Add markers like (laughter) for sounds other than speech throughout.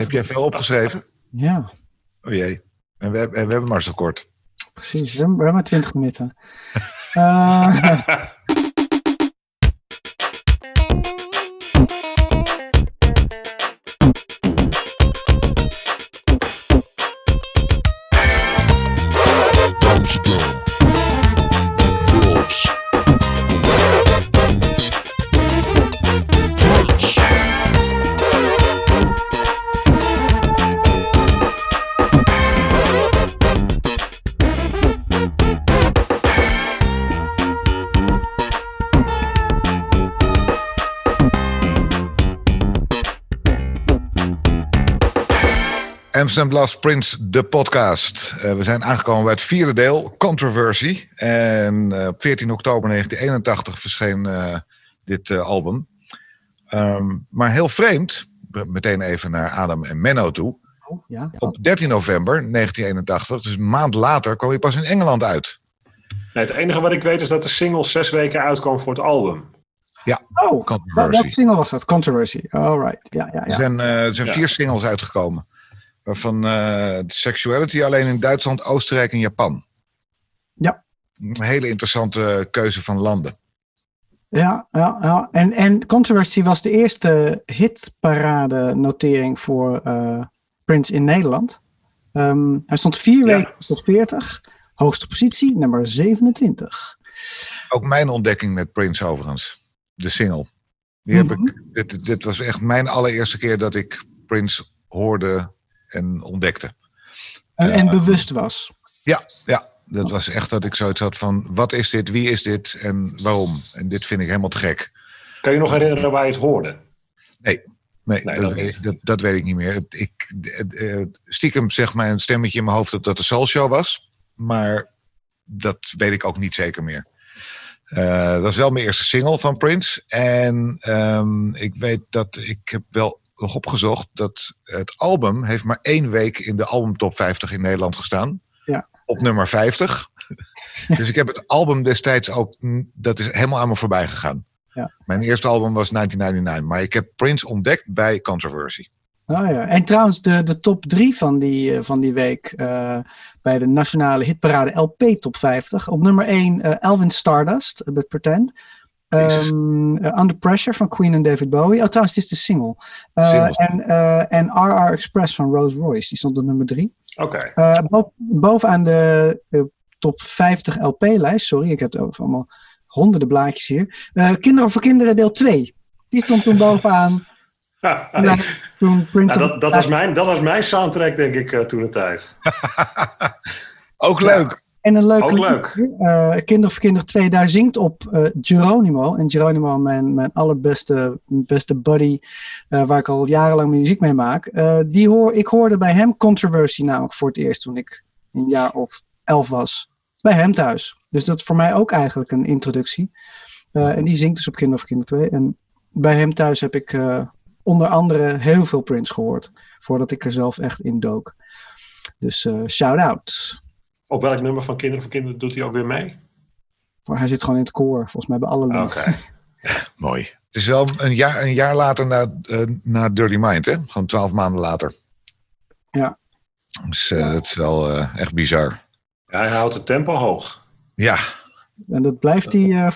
Heb jij veel opgeschreven? Ja. Oh jee. En we, en we hebben maar zo kort. Precies, we hebben, maar 20 minuten. Uh, (laughs) Amsterdam Blast Prince, de podcast. Uh, we zijn aangekomen bij het vierde deel, Controversy. En uh, op 14 oktober 1981 verscheen uh, dit album. Um, maar heel vreemd, meteen even naar Adam en Menno toe. Oh, ja. Op 13 november 1981, dus een maand later, kwam hij pas in Engeland uit. Nee, het enige wat ik weet is dat de single zes weken uitkwam voor het album. Ja, oh, welke single was dat? Controversy. All right. Ja, ja, ja. Er zijn, er zijn vier singles uitgekomen. Waarvan uh, Sexuality alleen in Duitsland, Oostenrijk en Japan. Ja. Een hele interessante keuze van landen. Ja, ja, ja. En, en Controversy was de eerste hitparade notering voor uh, Prince in Nederland. Um, hij stond vier ja. weken tot 40. Hoogste positie, nummer 27. Ook mijn ontdekking met Prince overigens. De single. Die heb mm -hmm. ik, dit, dit was echt mijn allereerste keer dat ik Prince hoorde en ontdekte. En, en bewust was. Ja, ja, dat was echt dat ik zoiets had van: wat is dit, wie is dit en waarom? En dit vind ik helemaal te gek. Kan je nog herinneren waar je het hoorde? Nee, nee, nee dat, dat, weet, dat, dat, weet ik niet meer. Ik, uh, stiekem zegt mijn stemmetje in mijn hoofd dat dat de Soul Show was, maar dat weet ik ook niet zeker meer. Uh, dat was wel mijn eerste single van Prince. En um, ik weet dat ik heb wel nog opgezocht dat het album heeft maar één week in de albumtop 50 in Nederland gestaan. Ja. Op nummer 50. (laughs) dus ik heb het album destijds ook, dat is helemaal aan me voorbij gegaan. Ja. Mijn eerste album was 1999, maar ik heb Prince ontdekt bij Controversy. Ah ja, en trouwens de, de top 3 van die, van die week uh, bij de nationale hitparade LP top 50. Op nummer 1 uh, Elvin Stardust met Pretend. Um, uh, Under Pressure van Queen en David Bowie. Oh, trouwens, het is de single. Uh, en, uh, en RR Express van Rolls Royce. Die stond op nummer 3. Oké. Okay. Bo bovenaan de top 50 LP-lijst. Sorry, ik heb allemaal honderden blaadjes hier. Kinderen voor Kinderen deel 2. Die stond toen bovenaan. (laughs) ja, toen Prince nou, dat, dat, was mijn, dat was mijn soundtrack, denk ik, toen de tijd. (laughs) Ook leuk. En een leuke leuk. Uh, Kinderen voor Kinderen 2, daar zingt op uh, Geronimo. En Geronimo, mijn, mijn allerbeste beste buddy, uh, waar ik al jarenlang muziek mee maak. die hoor, ik hoorde bij hem Controversy namelijk voor het eerst toen ik een jaar of elf was. Bij hem thuis. Dus dat is voor mij ook eigenlijk een introductie. en die zingt dus op Kinderen voor Kinderen 2. En bij hem thuis heb ik onder andere heel veel Prince gehoord. Voordat ik er zelf echt in dook. Dus shout-out. Op welk nummer van Kinderen voor Kinderen doet hij ook weer mee? Hij zit gewoon in het koor, volgens mij bij alle nummers. Oké. (laughs) Mooi. Het is wel een jaar, een jaar later na, uh, na Dirty Mind, hè? Gewoon twaalf maanden later. Ja. Dus uh, dat is wel uh, echt bizar. Ja, hij houdt het tempo hoog. Ja. En dat blijft hij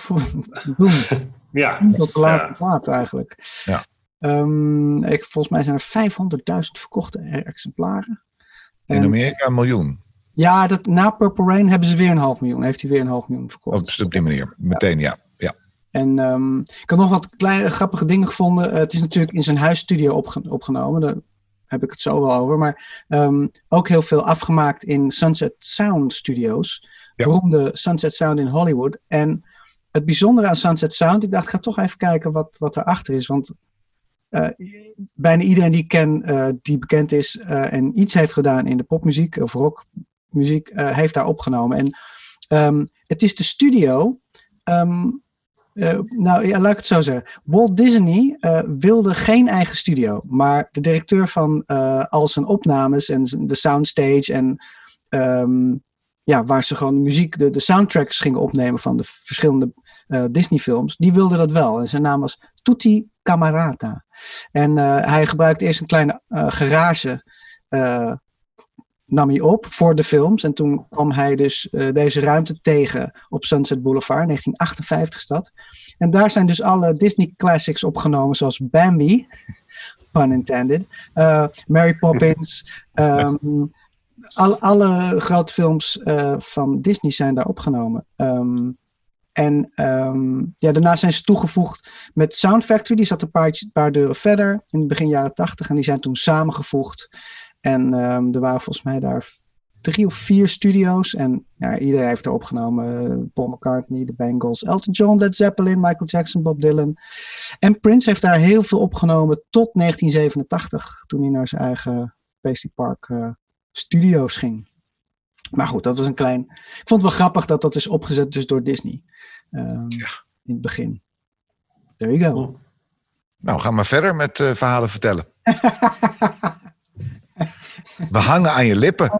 doen. (laughs) ja. Tot de laatste ja. plaat eigenlijk. Ja. Um, ik, volgens mij zijn er 500.000 verkochte exemplaren. In Amerika een miljoen. Ja, dat, na Purple Rain hebben ze weer een half miljoen. Heeft hij weer een half miljoen verkocht. Oh, dus op die manier. Meteen, ja. ja. En um, ik had nog wat kleine grappige dingen gevonden. Uh, het is natuurlijk in zijn huisstudio opge opgenomen. Daar heb ik het zo wel over. Maar um, ook heel veel afgemaakt in Sunset Sound Studios. Ja. Beroemde Sunset Sound in Hollywood. En het bijzondere aan Sunset Sound, ik dacht, ik ga toch even kijken wat, wat erachter is. Want uh, bijna iedereen die ik ken, uh, die bekend is uh, en iets heeft gedaan in de popmuziek of rockmuziek, heeft daar opgenomen. En um, het is de studio. Um, nou, ja, laat ik het zo zeggen. Walt Disney wilde geen eigen studio, maar de directeur van al zijn opnames en de soundstage en um, ja, waar ze gewoon de muziek, de, soundtracks gingen opnemen van de verschillende Disney-films. Die wilde dat wel. En zijn naam was Tutti Camarata. En hij gebruikte eerst een kleine garage nam hij op voor de films. En toen kwam hij dus uh, deze ruimte tegen op Sunset Boulevard, 1958 is dat. En daar zijn dus alle Disney classics opgenomen, zoals Bambi, (laughs) pun intended, uh, Mary Poppins. Um, (laughs) al, alle grote films uh, van Disney zijn daar opgenomen. Um, en um, ja, daarna zijn ze toegevoegd met Sound Factory. Die zat een paar, paar deuren verder in het begin jaren 80. En die zijn toen samengevoegd en um, er waren volgens mij daar drie of vier studio's. En ja, iedereen heeft er opgenomen. Paul McCartney, de Bengals, Elton John, Led Zeppelin, Michael Jackson, Bob Dylan. En Prince heeft daar heel veel opgenomen tot 1987. Toen hij naar zijn eigen Paisley Park uh, studio's ging. Maar goed, dat was een klein... Ik vond het wel grappig dat dat is opgezet dus door Disney. Um, ja. In het begin. There you go. Nou, ga maar verder met uh, verhalen vertellen. (laughs) We hangen aan je lippen.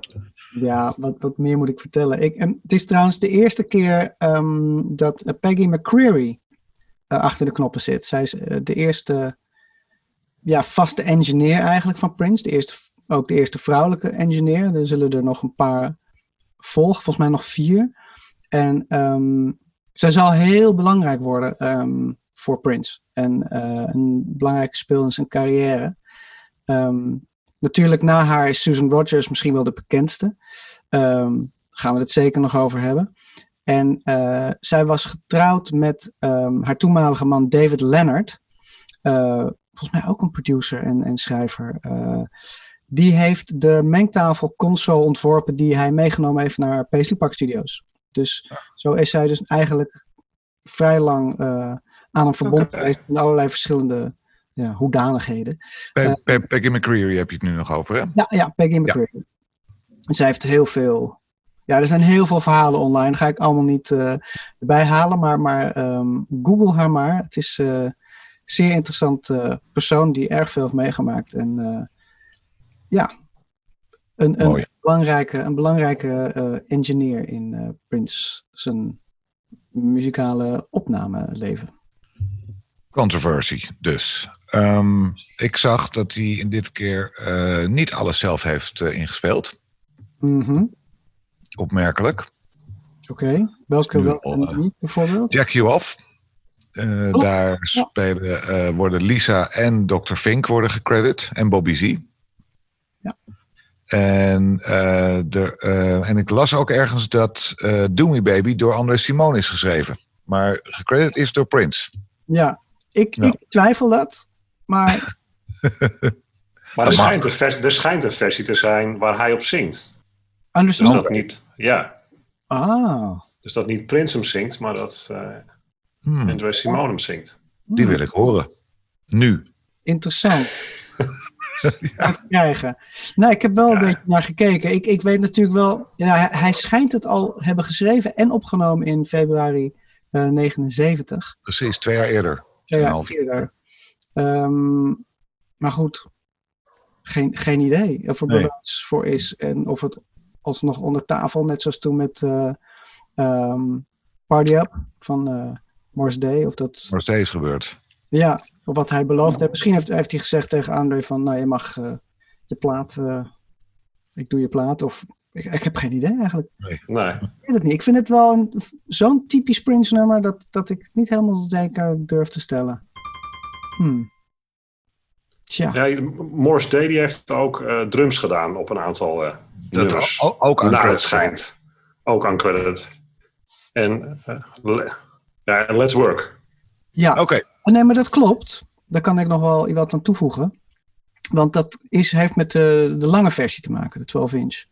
Ja, wat, meer moet ik vertellen? Ik, het is trouwens de eerste keer um, dat Peggy McCreary uh, achter de knoppen zit. Zij is uh, de eerste ja, vaste engineer eigenlijk van Prince. De eerste, ook de eerste vrouwelijke engineer. Er zullen er nog een paar volgen, volgens mij nog vier. En um, zij zal heel belangrijk worden um, voor Prince. En een belangrijke speel in zijn carrière. Um, Natuurlijk na haar is Susan Rogers misschien wel de bekendste. Um, gaan we het zeker nog over hebben. En uh, zij was getrouwd met um, haar toenmalige man David Leonard. Uh, volgens mij ook een producer en, en schrijver. Uh, die heeft de mengtafel console ontworpen die hij meegenomen heeft naar Paisley Park Studios. Dus zo is zij dus eigenlijk vrij lang aan een verbond geweest in allerlei verschillende ja, hoedanigheden. Pe uh, Peggy McCreary heb je het nu nog over, hè? Ja, ja Peggy McCreary. Ja. Zij heeft heel veel... Ja, er zijn heel veel verhalen online. ga ik allemaal niet uh, erbij halen. Maar, maar um, google haar maar. Het is uh, een zeer interessant persoon die erg veel heeft meegemaakt. En ja, een, een belangrijke, een belangrijke engineer in Prince zijn muzikale opnameleven. Controversy dus. Um, ik zag dat hij in dit keer uh, niet alles zelf heeft uh, ingespeeld. Mm -hmm. Opmerkelijk. Oké, okay. welke wel niet bijvoorbeeld? Jack You Off. Oh. Daar spelen, worden Lisa en Dr. Fink worden gecredit. En Bobby Z. Ja. En, de, en ik las ook ergens dat Do Me Baby door André Simone is geschreven. Maar gecredit is door Prince. Ja, ik, ja. ik twijfel dat, maar... (laughs) maar er schijnt, een versie, er schijnt een versie te zijn waar hij op zingt. Anders dus dat niet, ja. Ah. Dus dat niet Prins hem zingt, maar dat uh, hmm. André Simone hem zingt. Die wil ik horen. Nu. Interessant. (laughs) ja. krijgen. Nou, ik heb wel een beetje naar gekeken. Ik, ik weet natuurlijk wel, ja, hij, hij schijnt het al hebben geschreven en opgenomen in februari uh, 79. Precies, twee jaar eerder. Twee jaar eerder. Um, maar goed, geen, geen idee of er nee. voor is. En of het alsnog onder tafel, net zoals toen met uh, um, Party Up van uh, Morse Day. Of dat... Morse Day is gebeurd. Ja, of wat hij beloofd heeft. Misschien heeft, heeft hij gezegd tegen André van, nou je mag uh, je plaat, ik doe je plaat. Of ik, ik, heb geen idee eigenlijk. Nee. nee. Ik weet het niet. Ik vind het wel zo'n typisch Prince nummer dat, dat ik het niet helemaal zeker durf te stellen. Hmm. Tja. Ja, Morse Day die heeft ook uh, drums gedaan op een aantal uh, dat nummers. Ook, ook aan het schijnt. Ook aan credit. En uh, ja, Let's Work. Ja, oké. Okay. Nee, maar dat klopt. Daar kan ik nog wel wat aan toevoegen. Want dat is, heeft met de, de lange versie te maken, de 12 inch.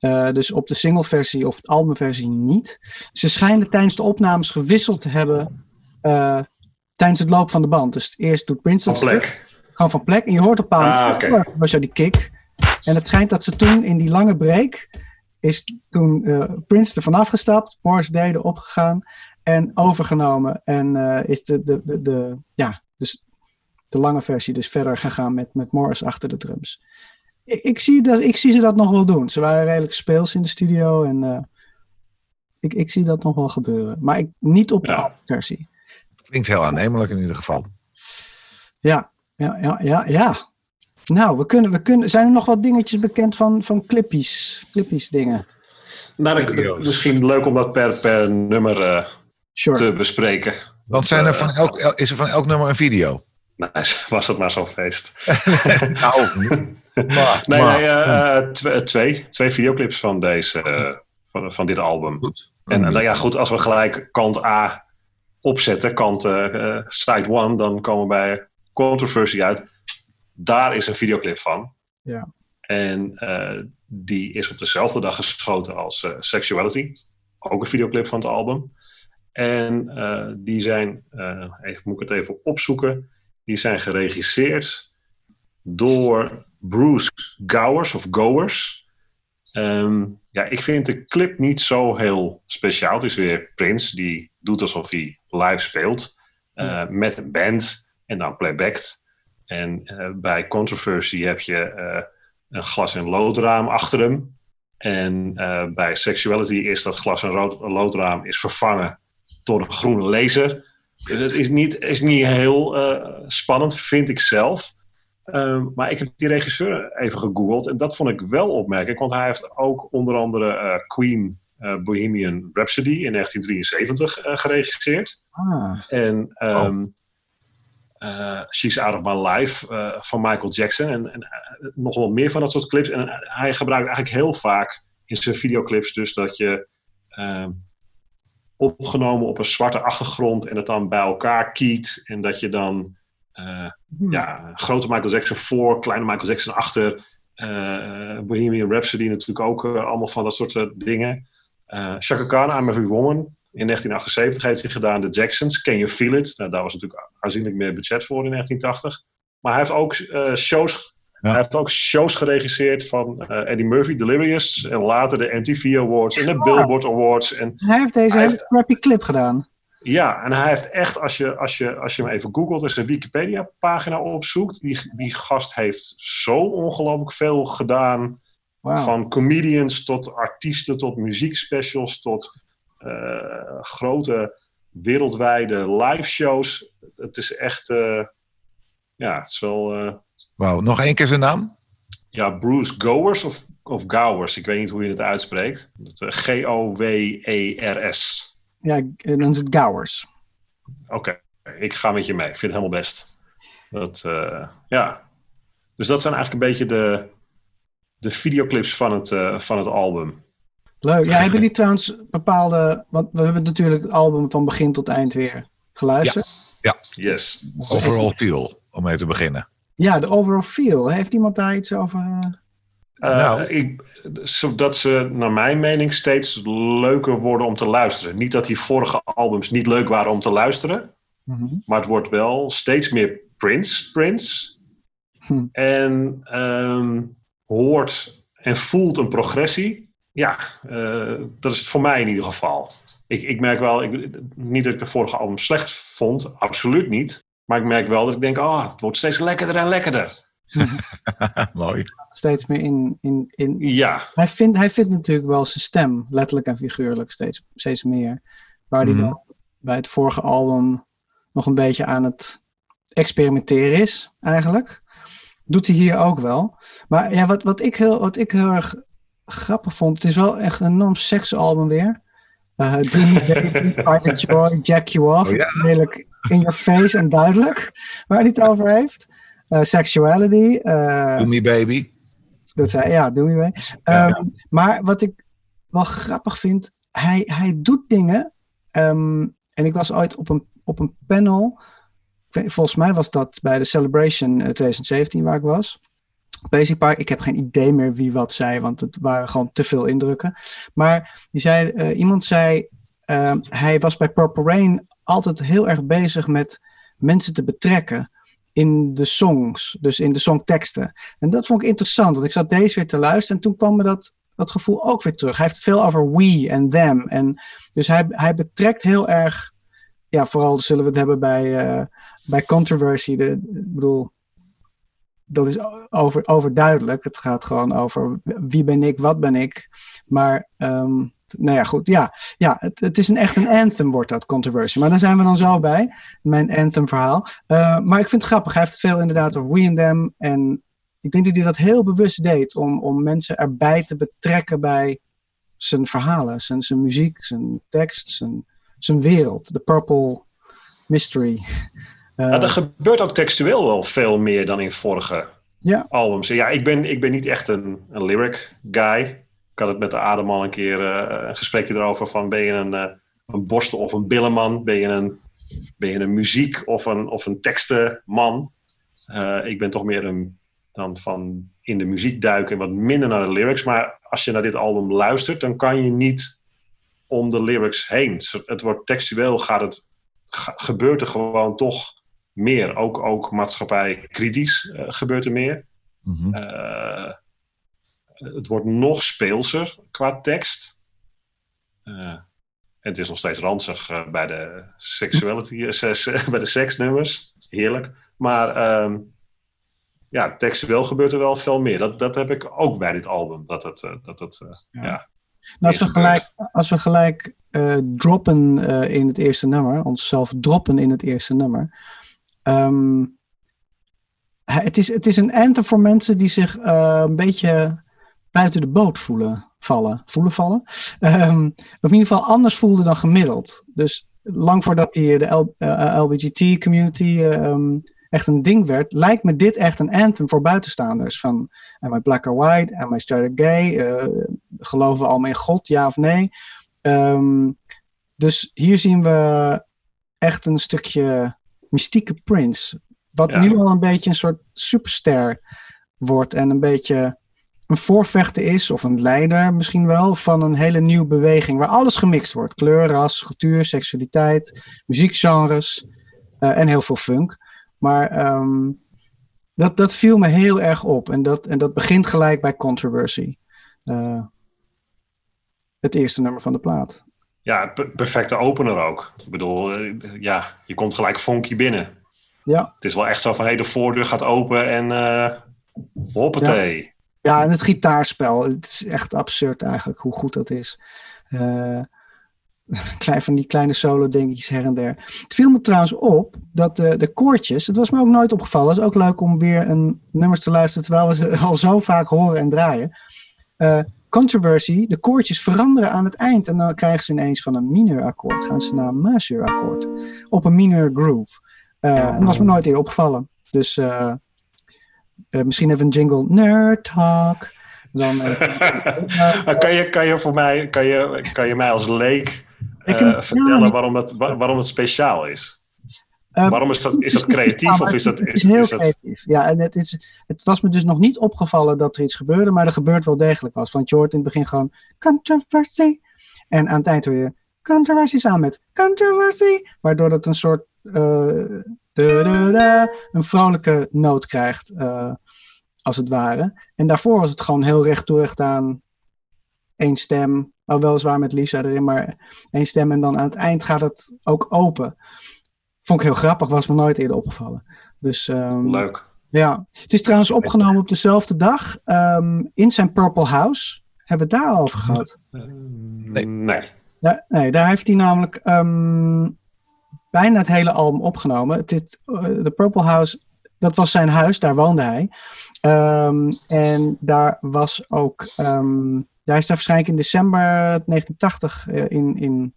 Uh, dus op de single versie of de albumversie niet. Ze schijnen tijdens de opnames gewisseld te hebben uh, tijdens het loop van de band. Dus eerst doet Prince dat stuk. Gewoon van plek. En je hoort op een ah, okay. was die kick. En het schijnt dat ze toen in die lange break is toen uh, Prince er vanaf gestapt, Morris Day erop gegaan en overgenomen. En is de, de, de, de, ja, dus de lange versie dus verder gegaan met, met Morris achter de drums ik, zie dat, ik zie ze dat nog wel doen. Ze waren redelijk speels in de studio en uh, Ik, ik zie dat nog wel gebeuren. Maar ik, niet op de ja. versie. Klinkt heel aannemelijk in ieder geval. Ja, ja, ja, ja, ja. Nou, we kunnen, we kunnen, zijn er nog wat dingetjes bekend van, van clippies, clippies dingen? Nou, misschien leuk om dat per, per nummer uh, te bespreken. Want zijn er van elk, is er van elk nummer een video? Nee, (laughs) was het maar zo'n feest. (laughs) nou, maar, (laughs) nee, nee uh, twee, twee videoclips van, deze, uh, van, van dit album. Goed. En nou ja, goed, als we gelijk kant A opzetten, kant side one, dan komen we bij Controversy uit. Daar is een videoclip van. Ja. En die is op dezelfde dag geschoten als Sexuality. Ook een videoclip van het album. En die zijn, even, moet ik het even opzoeken die zijn geregisseerd door Bruce Gowers of Goers. Ehm, ja, ik vind de clip niet zo heel speciaal. Het is weer Prince die doet alsof hij live speelt uh, met een band en dan playbackt. En uh, bij Controversy heb je uh, een glas- en loodraam achter hem. En bij Sexuality is dat glas- en loodraam is vervangen door een groene laser. Dus het is niet, is niet heel spannend, vind ik zelf. Uh, maar ik heb die regisseur even gegoogeld en dat vond ik wel opmerkelijk, want hij heeft ook onder andere uh, Queen Bohemian Rhapsody in 1973 geregisseerd. Ah. En um, oh. She's Out of My Life van Michael Jackson en, en nog wel meer van dat soort clips. En hij gebruikt eigenlijk heel vaak in zijn videoclips dus dat je ehm, opgenomen op een zwarte achtergrond en het dan bij elkaar kiet. En dat je dan uh, ja, grote Michael Jackson voor, kleine Michael Jackson achter. Bohemian Rhapsody natuurlijk ook allemaal van dat soort dingen. Uh, Chaka Khan, I'm Every Woman. In 1978 heeft hij gedaan. De Jacksons, Can You Feel It? Nou, daar was natuurlijk aanzienlijk meer budget voor in 1980. Maar hij heeft ook shows hij heeft ook shows geregisseerd van uh, Eddie Murphy, Delirious. En later de MTV Awards en de Billboard Awards. En hij heeft deze hij hele crappy clip gedaan. Ja, en hij heeft echt, als je, als je, als je hem even googelt en zijn Wikipedia-pagina opzoekt, die, die gast heeft zo ongelooflijk veel gedaan. Van comedians tot artiesten, tot muziekspecials, tot uh, grote wereldwijde live shows. Het is echt, uh, ja, het is wel Wauw, nog één keer zijn naam? Ja, Bruce Gowers of, of Gowers. Ik weet niet hoe je het uitspreekt. Eh, G-O-W-E-R-S. Ja, dan is het Gowers. Oké, ik ga met je mee. Ik vind het helemaal best. Dat, ja. Dus dat zijn eigenlijk een beetje de, de videoclips van het, uh, van het album. Leuk. Ja, hebben jullie trouwens bepaalde... Want we hebben natuurlijk het album van begin tot eind weer geluisterd. Ja, ja. yes. Overall feel, om mee te beginnen. Ja, de overall feel. Heeft iemand daar iets over? Uh, nou. ik, zodat ze, naar mijn mening, steeds leuker worden om te luisteren. Niet dat die vorige albums niet leuk waren om te luisteren. Mm -hmm. Maar het wordt wel steeds meer Prince, Prince. Hm. En um, hoort en voelt een progressie. Ja, uh, dat is het voor mij in ieder geval. Ik, ik merk wel, ik, niet dat ik de vorige album slecht vond, absoluut niet. Maar ik merk wel dat ik denk, oh, het wordt steeds lekkerder en lekkerder. (laughs) Mooi. Steeds meer in. in, in... Ja. Hij vindt, hij vindt natuurlijk wel zijn stem, letterlijk en figuurlijk, steeds, steeds meer. Waar hij mm dan bij het vorige album nog een beetje aan het experimenteren is, eigenlijk. Doet hij hier ook wel. Maar ja, wat, wat, ik, heel, wat ik heel erg grappig vond, het is wel echt een enorm seksalbum weer. Uh, Dreamy Baby, Private Joy, Jack You Off. Oh, ja. Redelijk in your face en duidelijk waar hij het over heeft. Uh, sexuality. Uh, do Me Baby. Dat zei ja, Do Me Baby. Um, ja. Maar wat ik wel grappig vind, hij, hij doet dingen. Um, en ik was ooit op een, op een panel. Volgens mij was dat bij de Celebration 2017 waar ik was. Basic Park, ik heb geen idee meer wie wat zei, want het waren gewoon te veel indrukken. Maar die zei, uh, iemand zei, uh, hij was bij Purple Rain altijd heel erg bezig met mensen te betrekken in de songs, dus in de songteksten. En dat vond ik interessant, want ik zat deze weer te luisteren en toen kwam me dat, dat gevoel ook weer terug. Hij heeft veel over we en them. En dus hij, hij betrekt heel erg, ja, vooral zullen we het hebben bij, uh, bij Controversy. De, ik bedoel, dat is over, overduidelijk. Het gaat gewoon over wie ben ik, wat ben ik. Maar um, nou ja, goed. Ja, ja het, het is een, echt een anthem, wordt dat, Controversy. Maar daar zijn we dan zo bij, mijn anthem-verhaal. Uh, maar ik vind het grappig. Hij heeft het veel inderdaad over we and them. En ik denk dat hij dat heel bewust deed om, om mensen erbij te betrekken bij zijn verhalen, zijn, zijn muziek, zijn tekst, zijn, zijn wereld. De Purple Mystery. (laughs) Er gebeurt ook textueel wel veel meer dan in vorige ja. albums. Ja, ik ben, ik ben niet echt een, een lyric guy. Ik had het met de Adem al een keer uh, een gesprekje erover van ben je een, uh, een borstel of een billenman? Ben je een, ben je een muziek of een, of een tekstenman? Uh, ik ben toch meer een, dan van in de muziek duiken en wat minder naar de lyrics. Maar als je naar dit album luistert, dan kan je niet om de lyrics heen. Het wordt textueel, gaat het, gebeurt er gewoon toch meer. Ook, ook maatschappij kritisch uh, gebeurt er meer. Mm het wordt nog speelser qua tekst. Uh, het is nog steeds ranzig bij de sexuality, (laughs) bij de seksnummers. Heerlijk. Maar um, ja, textueel gebeurt er wel veel meer. Dat, dat heb ik ook bij dit album. Dat het, dat het ja. ja. Nou, als, we gelijk, als we gelijk droppen in het eerste nummer, onszelf droppen in het eerste nummer, Um, het, is, het is een anthem voor mensen die zich uh, een beetje buiten de boot voelen vallen. Voelen vallen. Um, of in ieder geval anders voelden dan gemiddeld. Dus lang voordat die, de L, uh, LBGT community um, echt een ding werd, lijkt me dit echt een anthem voor buitenstaanders. Van, am I black or white? Am I straight or gay? Geloven we allemaal in God, ja of nee? Dus hier zien we echt een stukje mystieke Prince. Wat nu al een beetje een soort superster wordt en een beetje een voorvechter is, of een leider misschien wel, van een hele nieuwe beweging waar alles gemixt wordt. Kleur, ras, cultuur, seksualiteit, muziekgenres uh, en heel veel funk. Maar um, dat, dat viel me heel erg op en dat, en dat begint gelijk bij Controversy. Uh, het eerste nummer van de plaat. Ja, perfecte opener ook. Ik bedoel, eh, ja, je komt gelijk funky binnen. Ja. Het is wel echt zo van, hé, hey, de voordeur gaat open en uh, hoppatee. Ja. ja, en het gitaarspel, het is echt absurd eigenlijk hoe goed dat is. Uh, (laughs) klein van die kleine solo dingetjes her en der. Het viel me trouwens op dat de, de koortjes, het was me ook nooit opgevallen. Het is ook leuk om weer een nummers te luisteren terwijl we ze (laughs) al zo vaak horen en draaien. Controversy, de koortjes veranderen aan het eind. En dan krijgen ze ineens van een minor akkoord, gaan ze naar een majeur akkoord. Op een minor groove. Uh, en dat was me nooit eerder opgevallen. Dus uh, uh, misschien even een jingle. Nerd Talk. Dan, (laughs) kan, je, kan, je voor mij, kan, je, kan je mij als leek vertellen waarom, het, waarom het speciaal is? Uh, Waarom is dat, is dat creatief of is dat... Is, heel is dat... creatief, ja. En het, is, het was me dus nog niet opgevallen dat er iets gebeurde, maar er gebeurt wel degelijk was. Want je hoort in het begin gewoon controversy. En aan het eind hoor je controversy samen met controversy. Waardoor dat een soort... Uh, een vrolijke noot krijgt, uh, als het ware. En daarvoor was het gewoon heel recht toe recht aan één stem. Wel weliswaar met Lisa erin, maar één stem. En dan aan het eind gaat het ook open. Vond ik heel grappig, was me nooit eerder opgevallen. Dus, um, Leuk. Ja, het is trouwens opgenomen op dezelfde dag um, in zijn Purple House. Hebben we het daar al over gehad? Nee. Nee, ja, nee daar heeft hij namelijk um, bijna het hele album opgenomen. Het is, uh, de Purple House, dat was zijn huis, daar woonde hij. en daar was ook, hij is daar waarschijnlijk in december 1980 uh, in, in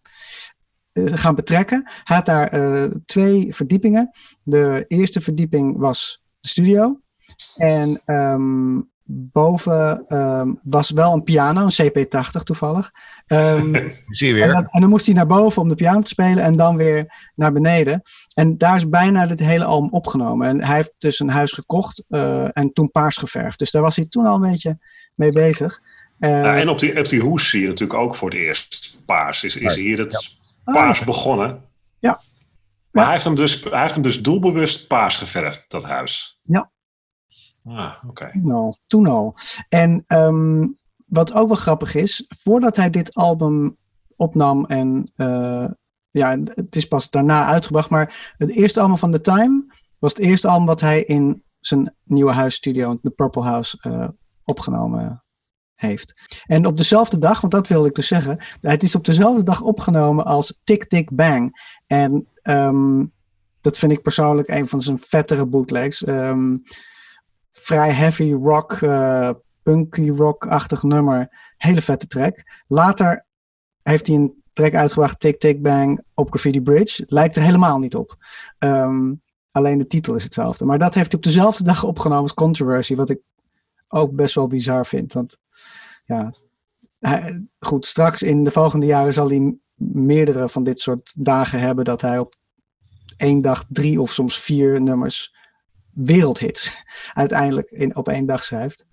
gaan betrekken. Hij had daar uh, twee verdiepingen. De eerste verdieping was de studio. En um, boven um, was wel een piano, een CP80 toevallig. Um, (laughs) Zie je weer. En, en, dan moest hij naar boven om de piano te spelen en dan weer naar beneden. En daar is bijna het hele album opgenomen. En hij heeft dus een huis gekocht uh, en toen paars geverfd. Dus daar was hij toen al een beetje mee bezig. Uh, ja, en op die, op die hoes zie je natuurlijk ook voor het eerst paars. Is, is hier het... Ja paars ah. begonnen. Ja. Maar ja. Hij, heeft hem dus, hij heeft hem dus doelbewust paars geverfd, dat huis. Ja. Ah, oké. Okay. Toen al. Toen al. En um, wat ook wel grappig is, voordat hij dit album opnam en uh, ja, het is pas daarna uitgebracht, maar het eerste album van The Time was het eerste album wat hij in zijn nieuwe huisstudio, The Purple House, uh, opgenomen heeft. En op dezelfde dag, want dat wilde ik dus zeggen, het is op dezelfde dag opgenomen als Tick Tick Bang. En um, dat vind ik persoonlijk een van zijn vettere bootlegs. Um, vrij heavy rock, uh, punky rock-achtig nummer. Hele vette track. Later heeft hij een track uitgebracht, Tick Tick Bang, op Graffiti Bridge. Lijkt er helemaal niet op. Um, alleen de titel is hetzelfde. Maar dat heeft hij op dezelfde dag opgenomen als Controversy, wat ik ook best wel bizar vind. Want ja, hij, goed, straks in de volgende jaren zal hij meerdere van dit soort dagen hebben dat hij op één dag drie of soms vier nummers wereldhits (laughs) uiteindelijk in, op één dag schrijft.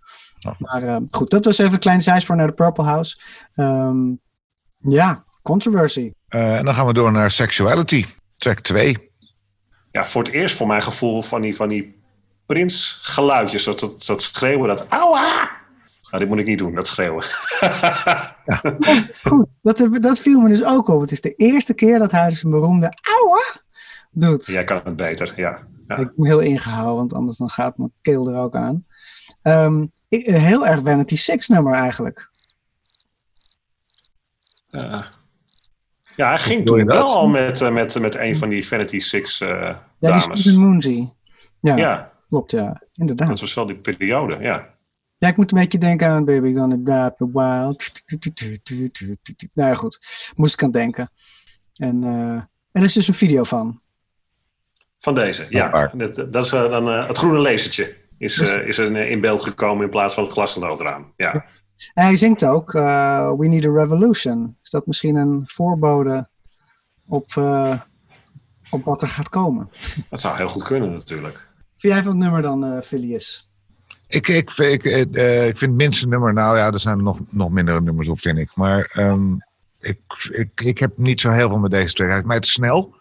Maar uh, goed, dat was even een klein zijspoor naar de Purple House. Um, ja, controversy. Uh, en dan gaan we door naar Sexuality, track 2. Ja, voor het eerst voor mijn gevoel van die, van die Prins geluidjes, dat, dat, dat schreeuwen, dat auwa! Nou, dit moet ik niet doen, dat schreeuwen. (laughs) ja. Goed, dat, dat viel me dus ook op. Het is de eerste keer dat hij zijn beroemde auwa doet. Jij kan het beter, ja. ja. Ik ben heel ingehouden, want anders dan gaat mijn keel er ook aan. Um, heel erg Vanity Six nummer eigenlijk. Uh, ja, hij ging toen wel al met, uh, met, met een van die Vanity Six uh, ja, dames. Ja, die Moonsey. Ja, ja, klopt, ja. Inderdaad. Dat was wel die periode, ja. Ja, ik moet een beetje denken aan Baby Gonna Drop a Wild. Nou ja, goed. Moest ik aan denken. En uh, er is dus een video van. Van deze, ja. Dat, dat is uh, dan uh, het groene lasertje. Is, is er in beeld gekomen in plaats van het glasgenotenraam. Ja. En hij zingt ook We Need a Revolution. Is dat misschien een voorbode op, op wat er gaat komen? Dat zou heel goed kunnen natuurlijk. Vind jij van het nummer dan, uh, Phileas? Ik, ik, ik, uh, ik vind het minste nummer, nou ja, er zijn nog, nog mindere nummers op, vind ik. Maar um, ik, ik, ik heb niet zo heel veel met deze track. Hij is mij te snel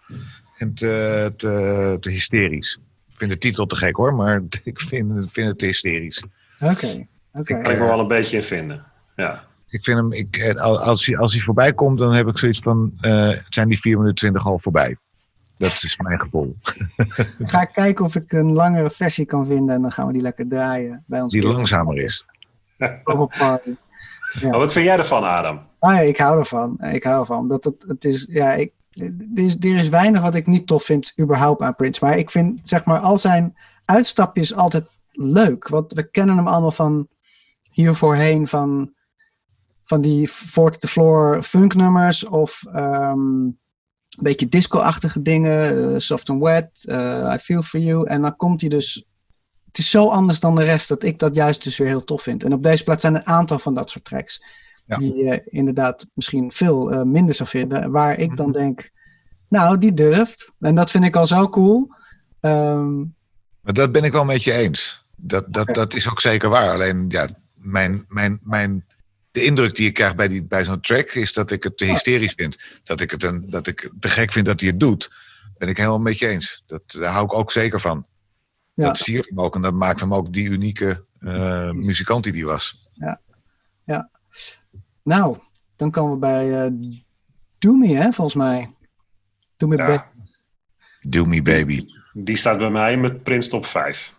en te, te, te, hysterisch. Ik vind de titel te gek hoor, maar (laughs) ik vind, vind het te hysterisch. Oké. Okay, okay. Daar kan ik me wel een beetje in vinden. Ja. Ik vind hem, ik, als, hij, als hij voorbij komt, dan heb ik zoiets van, uh, zijn die 4 minuten 20 al voorbij. Dat is mijn gevoel. Ga ik kijken of ik een langere versie kan vinden en dan gaan we die lekker draaien bij ons. Die langzamer is. Op party. (laughs) Ja. Wat vind jij ervan, Adam? Ah, ja, ik hou ervan. Ik hou ervan. Dat het, het is, ja, ik, er, is, er is weinig wat ik niet tof vind, überhaupt aan Prince. Maar ik vind, zeg maar, al zijn uitstapjes altijd leuk. Want we kennen hem allemaal van hier voorheen, van, van die Fort the Floor funknummers of um, een beetje disco-achtige dingen, uh, Soft and Wet, uh, I Feel For You. En dan komt hij dus... Het is zo anders dan de rest dat ik dat juist dus weer heel tof vind. En op deze plaats zijn een aantal van dat soort tracks. Ja. Die je inderdaad misschien veel uh, minder zou vinden. Waar ik dan denk, nou, die durft. En dat vind ik al zo cool. Um, maar dat ben ik wel met je eens. Dat, dat, okay. dat is ook zeker waar. Alleen, ja, mijn, mijn, mijn de indruk die ik krijg bij, die, bij zo'n track is dat ik het te hysterisch vind. Dat ik het een, dat ik te gek vind dat hij het doet. Ben ik helemaal met je eens. Dat, daar hou ik ook zeker van. Ja. Dat siert hem ook en dat maakt hem ook die unieke uh, muzikant die hij was. Ja. ja. Nou, dan komen we bij uh, Do Me, hè, volgens mij. Do Me Ja. Baby. Do Me Baby. Die staat bij mij met Prince top 5.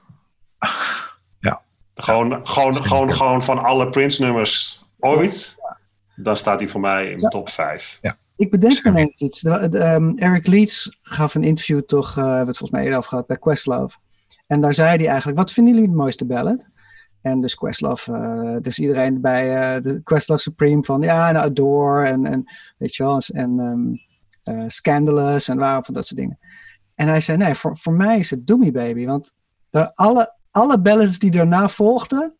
Ja. Gewoon, gewoon, gewoon, gewoon van alle Prince-nummers ooit. Dan staat hij voor mij in de Ja. top 5. Ik bedenk me ineens iets. De- de, ehm, Eric Leeds gaf een interview toch, eh, hebben we het volgens mij eerder over gehad, bij Questlove. En daar zei hij eigenlijk, wat vinden jullie het mooiste ballad? En dus Questlove, eh, dus iedereen bij eh, de Questlove Supreme van, ja, en Adore en, en weet je wel, en ehm, eh, Scandalous en waar van dat soort dingen. En hij zei, nee, voor, voor mij is het Doomy Baby, want alle, alle ballads die daarna volgden,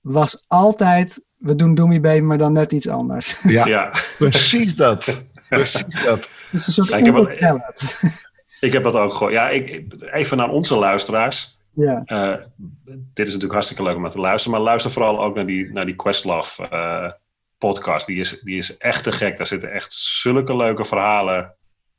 was altijd, we doen Doomy Baby, maar dan net iets anders. Ja, Ja. precies dat. Precies dat. Dus een soort Ja, ik heb. Ik dat ook gewoon. Ja, ik, even naar onze luisteraars. Ja. Eh, dit is natuurlijk hartstikke leuk om naar te luisteren. Maar luister vooral ook naar die, naar die Questlove eh, podcast. Die is, die is echt te gek. Daar zitten echt zulke leuke verhalen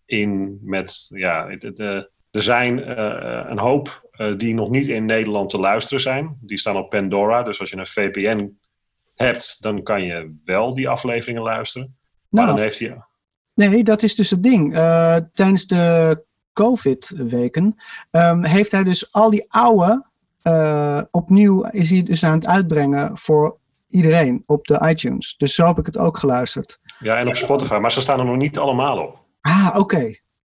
in. Met, ja, de, de- er zijn eh, een hoop eh, die nog niet in Nederland te luisteren zijn. Die staan op Pandora. Dus als je een VPN hebt, dan kan je wel die afleveringen luisteren. Maar Nou, dan heeft hij... Nee, dat is dus het ding. Eh, tijdens de COVID-weken ehm, heeft hij dus al die oude eh, opnieuw is hij dus aan het uitbrengen voor iedereen op de iTunes. Dus zo heb ik het ook geluisterd. Ja, en op Spotify. Maar ze staan er nog niet allemaal op. Ah, oké.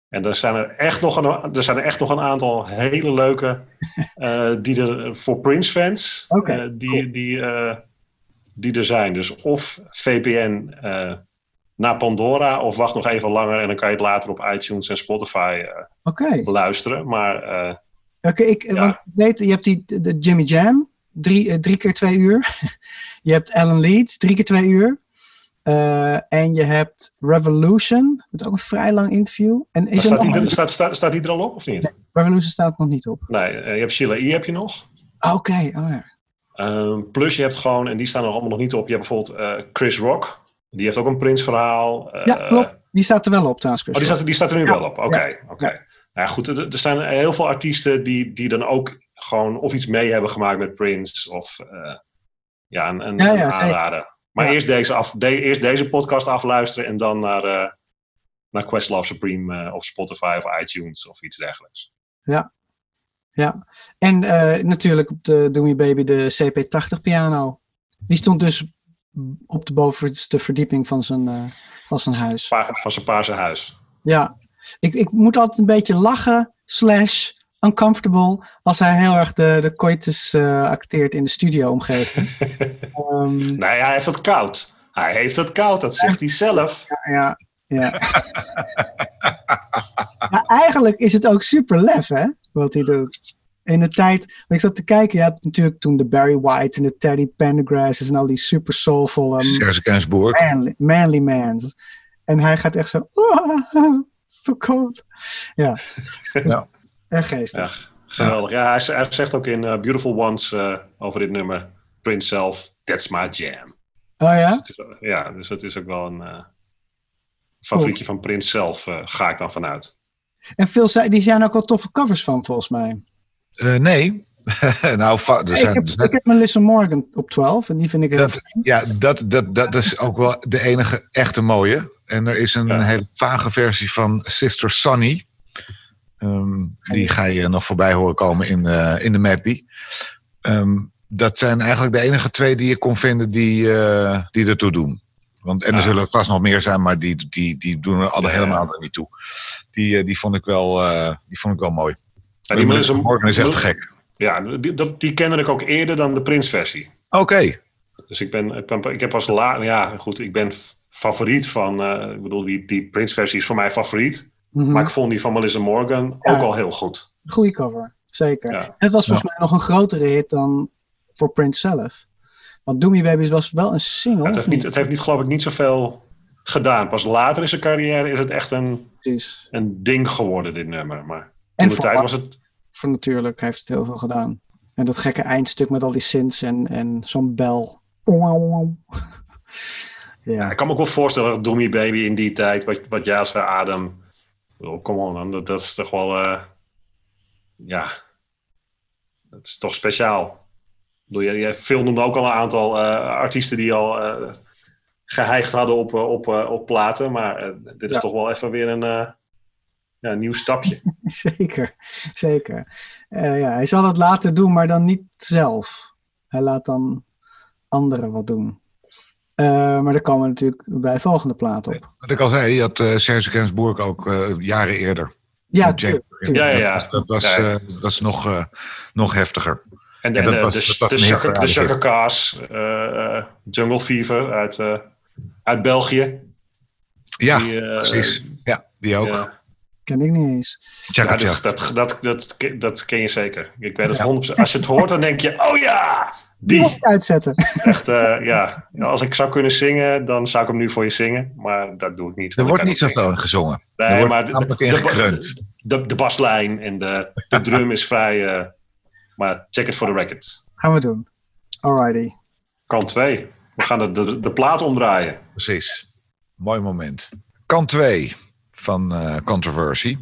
En er zijn er echt nog een, er zijn er echt nog een aantal hele leuke uh, die er voor Prince fans okay, die, cool. die, die er zijn. Dus of VPN naar Pandora of wacht nog even langer en dan kan je het later op iTunes en Spotify okay. luisteren. Maar Oké, ik ja. want ik weet, je hebt die de Jimmy Jam, drie, drie keer twee uur. (laughs) je hebt Alan Leeds, drie keer twee uur. Uh, en je hebt Revolution, met ook een vrij lang interview. En is staat, er die, nog... staat, staat, staat die er al op of niet? Nee, Revolution staat nog niet op. Nee, je hebt Sheila E. heb je nog. Oké, okay. oh ja. Uh, plus je hebt gewoon, en die staan er allemaal nog niet op, je hebt bijvoorbeeld Chris Rock. Die heeft ook een Prince verhaal. ja, klopt. Die staat er wel op trouwens. Oh, die staat, die staat er nu ja. wel op. Oké, okay, ja. oké. Okay. Nou goed, er, er, zijn heel veel artiesten die, die dan ook gewoon of iets mee hebben gemaakt met Prince of ja, een, een, ja, ja, een aanrader. Maar ja. eerst, deze af, de, eerst deze podcast afluisteren en dan naar, uh, naar Questlove Supreme uh, op Spotify of iTunes of iets dergelijks. Ja, ja. En uh, natuurlijk op de Doomy Baby de CP80 piano. Die stond dus op de bovenste verdieping van zijn, van zijn huis. Pa van zijn paarse huis. Ja, ik, ik moet altijd een beetje lachen, slash uncomfortable als hij heel erg de, de coitus uh, acteert in de studio-omgeving. um, (laughs) nee, hij heeft het koud. Hij heeft het koud, dat zegt hij zelf. Ja, ja. ja. (laughs) maar eigenlijk is het ook super lef, hè, wat hij doet. In de tijd, ik zat te kijken, je had natuurlijk toen de Barry White en de Teddy Pendergrasses en al die super soulful um, manly, manly mans. En hij gaat echt zo, oh, so cold. Ja. (laughs) ja. Erg geestig. Ja, geweldig. Ja, hij, hij, zegt ook in uh, Beautiful Ones uh, over dit nummer, Prince zelf, that's my jam. Oh ja? Dus is, ja, dus het is ook wel een uh, favorietje cool. van Prince zelf, ga ik dan vanuit. En veel, die zijn ook wel toffe covers van, volgens mij. nee. (laughs) nou, er zijn, ik, heb, ik heb Melissa Morgan op 12 en die vind ik heel dat, Ja, dat, dat, dat is ook wel de enige echte mooie. En er is een ja. hele vage versie van Sister Sonny. Um, die ga je nog voorbij horen komen in, uh, in de medley. Um, dat zijn eigenlijk de enige twee die je kon vinden die, uh, die ertoe doen. Want, en er zullen vast nog meer zijn, maar die, die, die doen er alle ja. helemaal er niet toe. Die, uh, die, vond, ik wel, die vond ik wel mooi. Ja, die Melissa Morgan is echt te gek. Ja, die, die, die kende ik ook eerder dan de Prince-versie. Oké. Okay. Dus ik, ben, ik, ben, ik heb als la, ja, goed, ik ben favoriet van, ik bedoel, die, die Prince-versie is voor mij favoriet. Mm-hmm. Maar ik vond die van Melissa Morgan ja. ook al heel goed. Goeie cover, zeker. Ja. Het was volgens ja. mij nog een grotere hit dan voor Prince zelf. Want Doomy Babies was wel een single. het, heeft niet, het heeft niet, geloof ik, niet zoveel gedaan. Pas later in zijn carrière is het echt een, Precies. een ding geworden, dit nummer. Maar en de tijd was het... Voor natuurlijk heeft het heel veel gedaan. En dat gekke eindstuk met al die synths en, en zo'n bel. (laughs) ja. ik kan me ook wel voorstellen dat Doomy Baby in die tijd, wat, wat jij als Adam Oh, kom on, dat, dat is toch wel. Uh, ja. Dat is toch speciaal. Jij, jij filmde ook al een aantal uh, artiesten die al uh, geheigd hadden op, op, op platen. Maar dit is ja. toch wel even weer een, ja, een nieuw stapje. (laughs) zeker, zeker. ja, hij zal het later doen, maar dan niet zelf. Hij laat dan anderen wat doen. Uh, maar daar komen we natuurlijk bij volgende plaat op. Wat ik al zei, je had uh, Serge Gainsbourg ook uh, jaren eerder. Ja, tuurlijk, ja, ja, ja. Dat, dat was, ja. dat is nog, nog heftiger. En, en, en dat was, de, dat was de, de Chaka Kaas, Jungle Fever uit, uit België. Ja, die, precies. Ja, die ook. Ja. Ken ik niet eens. Ja, ja dat, dat, dat, dat, dat ken je zeker. Ik weet het 100%. Als je het hoort, dan denk je, oh ja, die. uitzetten. (laughs) Echt, uh, ja. Als ik zou kunnen zingen, dan zou ik hem nu voor je zingen. Maar dat doe ik niet. Er wordt niet zoveel gezongen. Nee, er wordt maar de, de, de, de, baslijn en de, de drum is vrij. Uh, maar check it for the record. Gaan we doen. Alrighty. Kant 2. We gaan de, de, de plaat omdraaien. Precies. Mooi moment. Kant 2 van uh, Controversy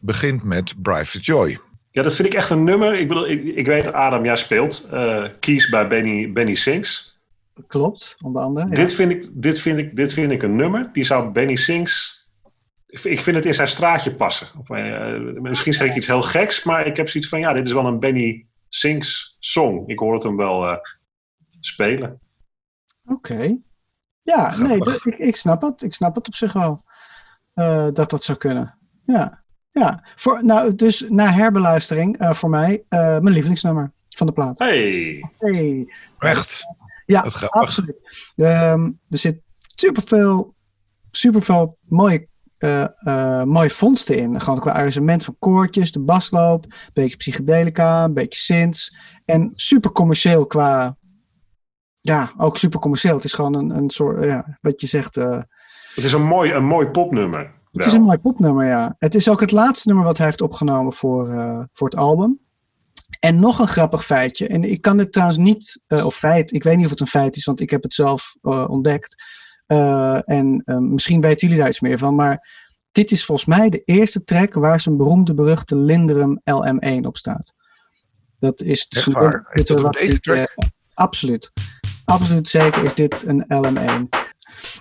begint met Private Joy. Ja, dat vind ik echt een nummer. Ik bedoel, ik, ik weet, Adam, jij speelt. Uh, kies bij Benny, Benny Sings. Klopt, onder andere. Dit, vind ik, dit, vind ik, dit vind ik een nummer. Die zou Benny Sings... Ik vind het in zijn straatje passen. Of, uh, misschien zeg ik iets heel geks, maar ik heb zoiets van... Ja, dit is wel een Benny Sings song. Ik hoor het hem wel uh, spelen. Oké. Ja, nee, ik, ik snap het. Ik snap het op zich wel. Uh, dat dat zou kunnen. Ja. Ja, voor, nou, dus na herbeluistering uh, voor mij uh, mijn lievelingsnummer van de plaat. Hey! hey. Echt? Ja, absoluut. Um, er zit superveel, superveel mooie, uh, mooie vondsten in. Gewoon qua arrangement van koortjes, de basloop, een beetje psychedelica, een beetje synths. En super commercieel qua... Ja, ook super commercieel. Het is gewoon een, een soort, ja, wat je zegt... het is een mooi, een mooi popnummer. Het is een mooi popnummer, ja. Het is ook het laatste nummer wat hij heeft opgenomen voor, uh, voor het album. En nog een grappig feitje. En ik kan dit trouwens niet, uh, of feit, ik weet niet of het een feit is, want ik heb het zelf uh, ontdekt. en misschien weten jullie daar iets meer van. Maar dit is volgens mij de eerste track waar zijn beroemde, beruchte Linderum LM1 op staat. Dat is Echt waar? Is dat deze track? absoluut. Absoluut zeker is dit een LM1.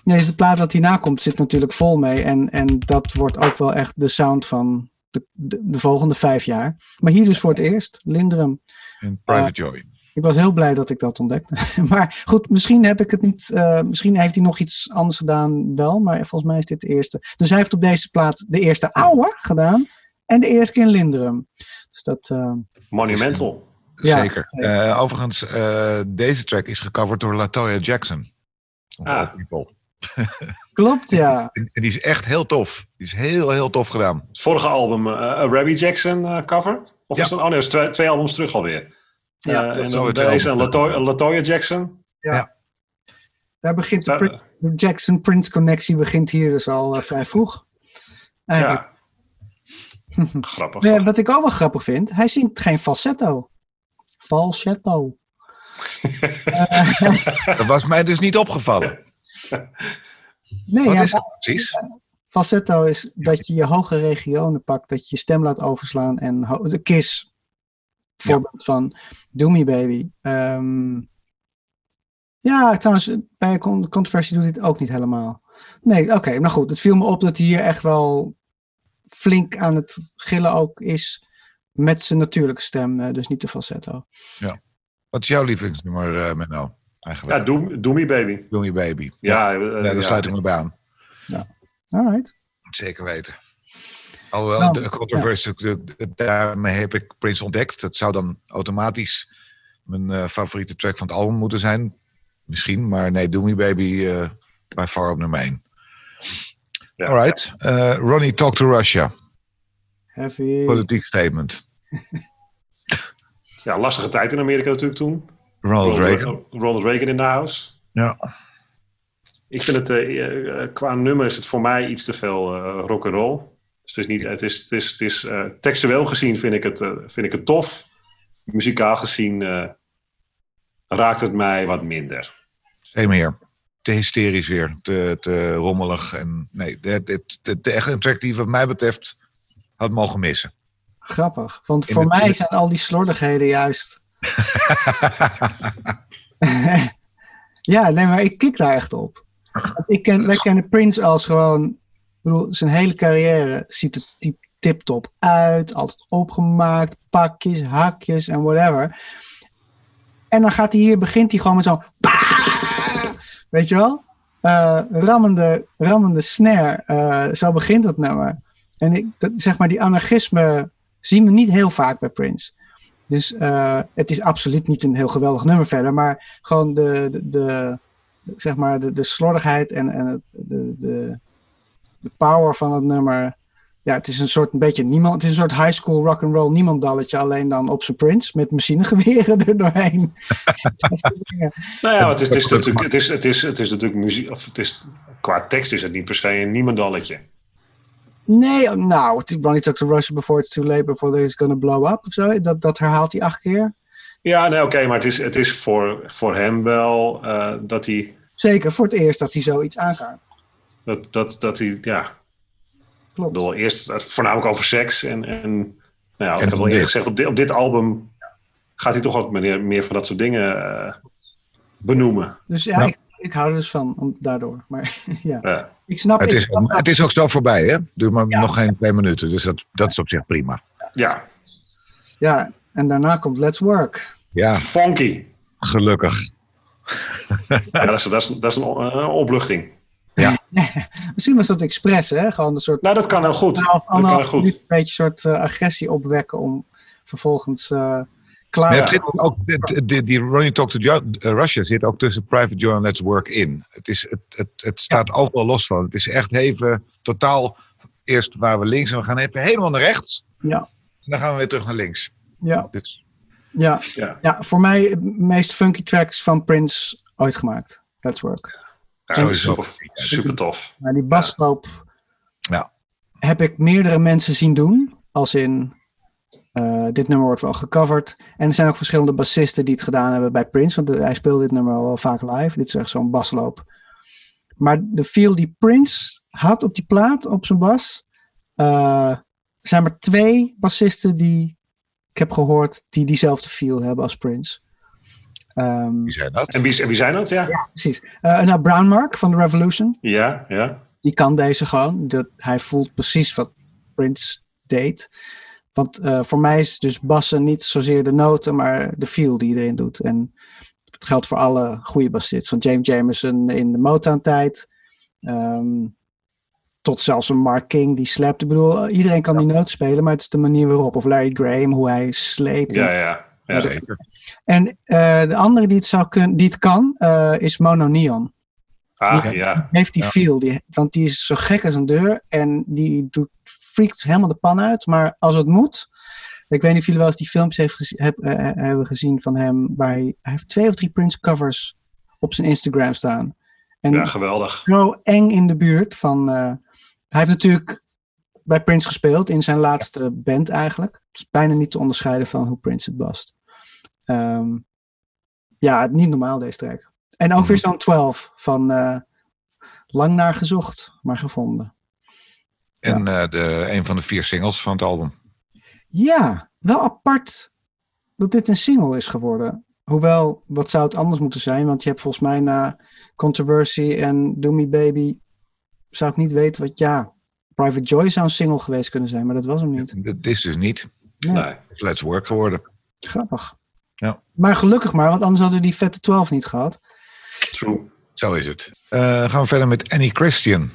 Nee, dus de plaat dat hierna komt zit natuurlijk vol mee. En, en dat wordt ook wel echt de sound van de, de, de volgende vijf jaar. Maar hier dus voor het eerst, Linderum. En Private uh, Joy. Ik was heel blij dat ik dat ontdekte. (laughs) maar goed, misschien heb ik het niet. Uh, misschien heeft hij nog iets anders gedaan, wel. Maar volgens mij is dit de eerste. Dus hij heeft op deze plaat de eerste oude gedaan. En de eerste keer in Linderum. Dus dat. Uh, Monumental. Zeker. Ja, overigens, deze track is gecoverd door Latoya Jackson. Ah. (laughs) Klopt, ja. En, die is echt heel tof. Die is heel, heel tof gedaan. Het vorige album, uh, Rabbi Jackson uh, cover? Of ja. is dat, oh nee, dat is twee, twee, albums terug alweer. Ja, en dan deze en Latoya, Latoya Jackson. Ja. ja. Daar begint de, Prin de Jackson-Prince-connectie begint hier dus al vrij vroeg. Eigenlijk. Ja. (laughs) grappig. Nee, wat ik ook wel grappig vind, hij zingt geen falsetto. Falsetto. (laughs) dat was mij dus niet opgevallen. Nee, Wat ja, is dat precies? Falsetto is dat je je hoge regionen pakt, dat je je stem laat overslaan en de kiss. Voorbeeld van Do Me Baby. Um, ja, trouwens, bij controversie doet dit ook niet helemaal. Nee, oké, okay, maar goed. Het viel me op dat hij hier echt wel flink aan het gillen ook is met zijn natuurlijke stem, dus niet de falsetto. Ja. Wat is jouw lievelingsnummer, uh, Menno? Eigenlijk? Ja, Do, Do Me Baby. Do Me Baby. Ja, ja, uh, daar sluit ik me bij aan. Ja. Alright. Zeker weten. Alhoewel, nou, de controversie, ja. daarmee heb ik Prince ontdekt. Dat zou dan automatisch mijn uh, favoriete track van het album moeten zijn. Misschien, maar nee, Do Me Baby uh, by far op nummer 1. Ja. Alright. Uh, Ronnie, Talk to Russia. Heavy. Politiek statement. ja, lastige tijd in Amerika natuurlijk toen. Ronald, Ronald Reagan. Ronald Reagan in de house. Ja. Ik vind het, uh, qua nummer is het voor mij iets te veel uh, rock and roll. Dus het is niet, het is, het is, het is uh, textueel gezien vind ik het, vind ik het tof. Muzikaal gezien raakt het mij wat minder. Geen meer. Te hysterisch weer, te, te rommelig. En nee, de, de, de, de echte track die wat mij betreft had mogen missen. Grappig, want in voor mij zijn al die slordigheden juist (laughs) (laughs) ja, nee, maar ik kik daar echt op. Ik ken, wij kennen Prince als gewoon, zijn hele carrière ziet er tip-top uit, altijd opgemaakt, pakjes, hakjes en whatever. En dan gaat hij hier, begint hij gewoon met zo'n, (laughs) weet je wel? Uh, rammende, rammende snare. Uh, zo begint dat nummer. En ik, dat, zeg maar, die anarchisme zien we niet heel vaak bij Prince. Dus uh, het is absoluut niet een heel geweldig nummer verder, maar gewoon de, de, de zeg maar de, de slordigheid en, en de, de, de power van het nummer. Ja, het is een soort een beetje niemand. Het is een soort high school rock and roll niemandalletje, alleen dan op zijn Prince met machinegeweren (laughs) er doorheen. nou ja, het is, het is, natuurlijk, het is, het is, het is natuurlijk muziek, of het is, qua tekst is het niet per se een niemandalletje. Nee, nou, Ronnie Talk to Russia before it's too late, before it's gonna blow up of zo. Dat, dat herhaalt hij acht keer. Ja, nee, oké, maar het is, het is voor, voor hem wel uh, dat hij... Zeker, voor het eerst dat hij zoiets aankaart. Dat, dat, dat hij, ja... Klopt. Bedoel, eerst voornamelijk over seks en... en nou ja, ik heb al eerder gezegd, op dit, op dit album gaat hij toch wat meer, meer van dat soort dingen uh, benoemen. Dus ja, nou. ik, ik hou er dus van om, daardoor. Maar (laughs) ja. ja. Ik snap het. Ik is, snap het is ook snel voorbij, hè? Duurt maar ja. nog geen twee minuten. Dus dat, dat is op zich prima. Ja. Ja, en daarna komt Let's Work. Ja. Funky. Gelukkig. ja, dat is, dat is, dat is een, een opluchting. Ja. (laughs) Misschien was dat expres, hè? Gewoon een soort. Nou, dat kan heel goed. Nou, dat kan heel goed. Een beetje een soort uh, agressie opwekken om vervolgens uh, klaar maar zit ook, die, die Ronnie Talk to Russia zit ook tussen Private Joy en Let's Work in. Het, is, het, het, het staat ja. overal los van. Het is echt even totaal eerst waar we links en we gaan even helemaal naar rechts. Ja. En dan gaan we weer terug naar links. Ja. Dus. Ja. ja. ja, voor mij de meest funky tracks van Prince ooit gemaakt. Let's Work. Ja, super, super tof. Maar die basloop ja. heb ik meerdere mensen zien doen. Als in, uh, dit nummer wordt wel gecoverd. En er zijn ook verschillende bassisten die het gedaan hebben bij Prince. Want hij speelde dit nummer al wel vaak live. Dit is echt zo'n basloop. Maar de feel die Prince had op die plaat, op zijn bas. Uh, er zijn maar twee bassisten die ik heb gehoord die diezelfde feel hebben als Prince. Um, wie zijn dat? En wie, en wie zijn dat? Ja, ja precies. Uh, nou, Brown Mark van The Revolution. Ja, ja. Die kan deze gewoon. Dat, hij voelt precies wat Prince deed. Want uh, voor mij is dus bassen niet zozeer de noten, maar de feel die iedereen doet. En dat geldt voor alle goede bassisten. Van James Jamerson in de Motown-tijd. Um, tot zelfs een Mark King die slapt. Ik bedoel, iedereen kan die noot spelen, maar het is de manier waarop. Of Larry Graham, hoe hij sleept. Ja, ja. ja. Zeker. En uh, de andere die het, zou kun, die het kan, uh, is Mono Neon. Ah, die, ja. heeft die Ja. feel, die, want die is zo gek als een deur en die doet, freakt helemaal de pan uit. Maar als het moet, ik weet niet of jullie wel eens die filmpjes heeft heb, eh, hebben gezien van hem, waar hij, hij heeft twee of drie Prince covers op zijn Instagram staan. En Ja, geweldig. zo eng in de buurt van. eh, hij heeft natuurlijk bij Prince gespeeld in zijn laatste band eigenlijk. Het is bijna niet te onderscheiden van hoe Prince het bast. Ehm, ja, niet normaal deze track. En ook weer zo'n 12 van eh, lang naar gezocht, maar gevonden. En eh, de, een van de vier singles van het album. Ja, wel apart dat dit een single is geworden. Hoewel, wat zou het anders moeten zijn? Want je hebt volgens mij na Controversy en Do Me Baby... zou ik niet weten wat... Ja, Private Joy zou een single geweest kunnen zijn, maar dat was hem niet. Dit is dus niet. Nee. Nee. Let's Work geworden. Grappig. Ja. Maar gelukkig maar, want anders hadden we die vette 12 niet gehad. True. Zo is het. Eh, gaan we verder met Annie Christian.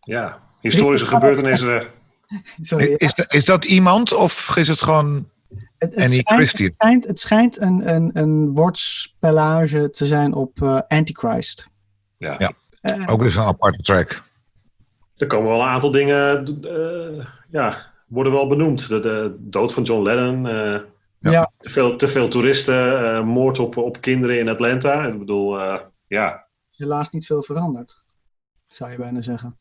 Ja. Historische gebeurtenissen. (laughs) Sorry, Is, is dat iemand of is het gewoon het, het Annie schijnt, Christian? het schijnt, het schijnt een, een, een woordspellage te zijn op eh, Antichrist. Ja. Ja. Eh, ook eens een aparte track? Er komen wel een aantal dingen, eh, ja, worden wel benoemd. De, de dood van John Lennon, eh, Ja. ja. te, veel, te veel toeristen, eh, moord op, op kinderen in Atlanta. Ik bedoel, eh, ja, helaas niet veel veranderd, zou je bijna zeggen.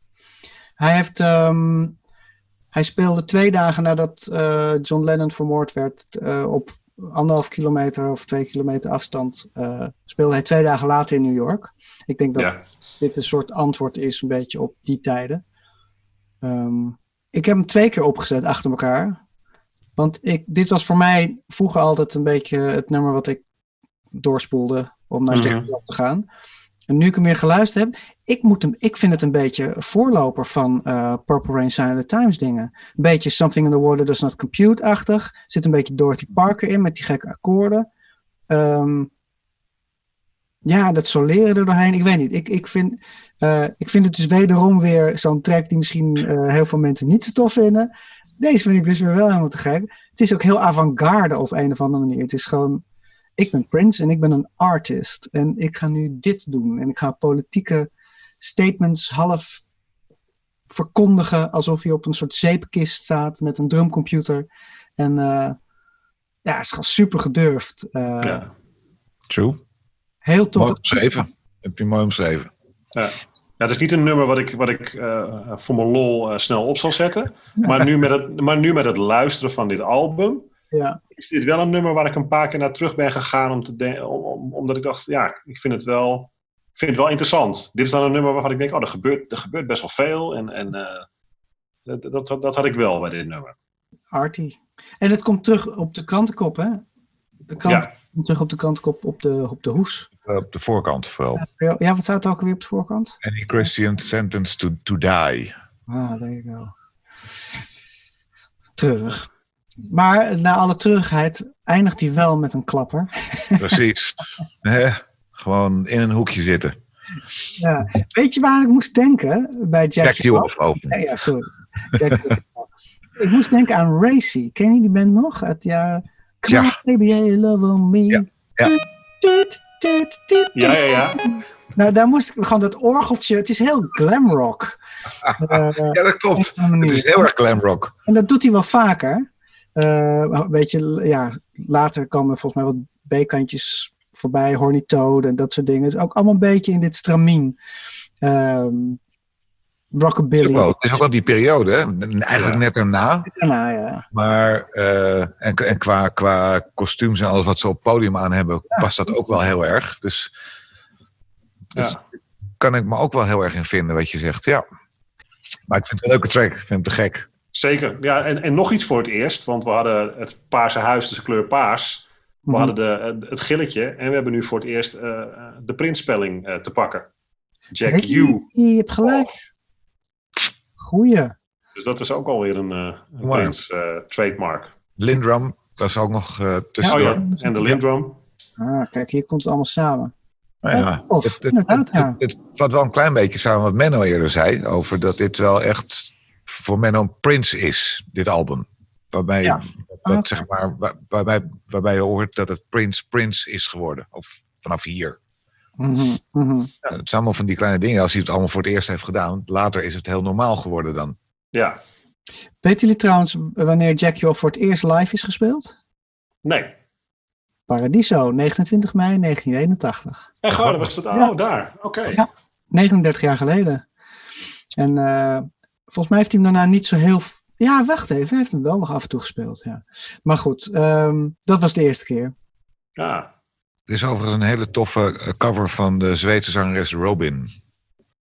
Hij heeft, ehm, hij speelde twee dagen nadat eh, John Lennon vermoord werd, eh, op anderhalf kilometer of twee kilometer afstand, eh, speelde hij twee dagen later in New York. Ik denk dat ja. dit een soort antwoord is, een beetje op die tijden. Ehm, ik heb hem twee keer opgezet achter elkaar. Want ik, dit was voor mij vroeger altijd een beetje het nummer wat ik doorspoelde om naar Mhm. stereo te gaan. En nu ik hem weer geluisterd heb, ik, moet hem, ik vind het een beetje voorloper van eh, Purple Rain Sign of the Times dingen. Een beetje Something in the Water Does Not Compute-achtig. Zit een beetje Dorothy Parker in met die gekke akkoorden. Ehm, ja, dat soleren er doorheen. Ik weet niet. Ik, ik, vind, eh, ik vind het dus wederom weer zo'n track die misschien eh, heel veel mensen niet zo tof vinden. Deze vind ik dus weer wel helemaal te gek. Het is ook heel avant-garde op een of andere manier. Het is gewoon, ik ben Prince en ik ben een artist. En ik ga nu dit doen. En ik ga politieke statements half verkondigen alsof je op een soort zeepkist staat met een drumcomputer. En eh, ja, het is gewoon super gedurfd. Eh, ja. True. Heel tof. Mooi omschreven. Heb je mooi omschreven. Ja, het is niet een nummer wat ik, wat ik eh, voor mijn lol eh, snel op zal zetten. Maar nu, met het, maar nu met het luisteren van dit album, Ja. is dit wel een nummer waar ik een paar keer naar terug ben gegaan. Om te de- om, om- omdat ik dacht, ja, ik vind het wel, ik vind het wel interessant. Dit is dan een nummer waarvan ik denk, oh, er gebeurt, er gebeurt best wel veel. En, en eh, dat, dat, dat had ik wel bij dit nummer. Artie. En het komt terug op de krantenkop, hè? De krant Ja. komt terug op de krantenkop op de, op de hoes. Eh, op de voorkant vooral. Ja, wat staat er ook alweer op de voorkant? Annie Christian sentenced to, to die. Ah, there you go. Terug. Maar na alle treurigheid eindigt hij wel met een klapper. (laughs) Precies. Hè? Gewoon in een hoekje zitten. Ja. Weet je waar ik moest denken bij Jack, Jack You Off open. Ja, ja, sorry. Ik moest denken aan Racy. Ken je die band nog? Het jaar... Come Ja. on, baby, love on me. Ja, ja. Ja, ja, ja. Nou, daar moest ik gewoon dat orgeltje. Het is heel glamrock. Eh, (laughs) Ja, dat klopt. op een manier. Het is heel erg glam rock. En dat doet hij wel vaker. Eh, een beetje, ja, later komen volgens mij wat B-kantjes voorbij, Horny Toad en dat soort dingen. Het is ook allemaal een beetje in dit stramien. Ehm rockabilly. Wel, het is ook wel die periode, hè? eigenlijk Ja. net daarna. Daarna, ja. Maar eh, en, en qua, qua kostuums en alles wat ze op het podium aan hebben, past dat ook wel heel erg. Dus, dus Ja. kan ik me ook wel heel erg in vinden wat je zegt. Ja. Maar ik vind het een leuke track. Ik vind hem te gek. Zeker. Ja, en, en nog iets voor het eerst, want we hadden het paarse huis, dus de kleur paars. We Mhm. hadden de, het gilletje en we hebben nu voor het eerst eh, de printspelling eh, te pakken. Jack Hey, U. Je hebt gelijk. Goeie. Dus dat is ook alweer een, eh een. Prince eh, trademark. Lindrum was ook nog eh Oh tussendoor. ja, en de Lindrum. Ah, kijk, hier komt het allemaal samen. Nou ja, Of, het, het, inderdaad, ja. het, het vat wel een klein beetje samen wat Menno eerder zei. Over dat dit wel echt voor Menno een Prince is, dit album. Waarbij, Ja. dat, Oké. zeg maar, waar- waarbij, waarbij je hoort dat het Prince Prince is geworden. Of vanaf hier. Mhm, mhm. Ja, het zijn allemaal van die kleine dingen. Als hij het allemaal voor het eerst heeft gedaan, later is het heel normaal geworden dan. Ja, Weten jullie trouwens wanneer Jack Joff voor het eerst live is gespeeld? nee. Paradiso, 29 mei 1981. Echt waar, was het? Oh, daar. Oké. Ja. 39 jaar geleden. En eh, volgens mij heeft hij hem daarna niet zo heel... Ja, wacht even. Hij heeft hem wel nog af en toe gespeeld, ja. Maar goed, ehm, dat was de eerste keer. Ja. Er is overigens een hele toffe eh, cover van de Zweedse zangeres Robin.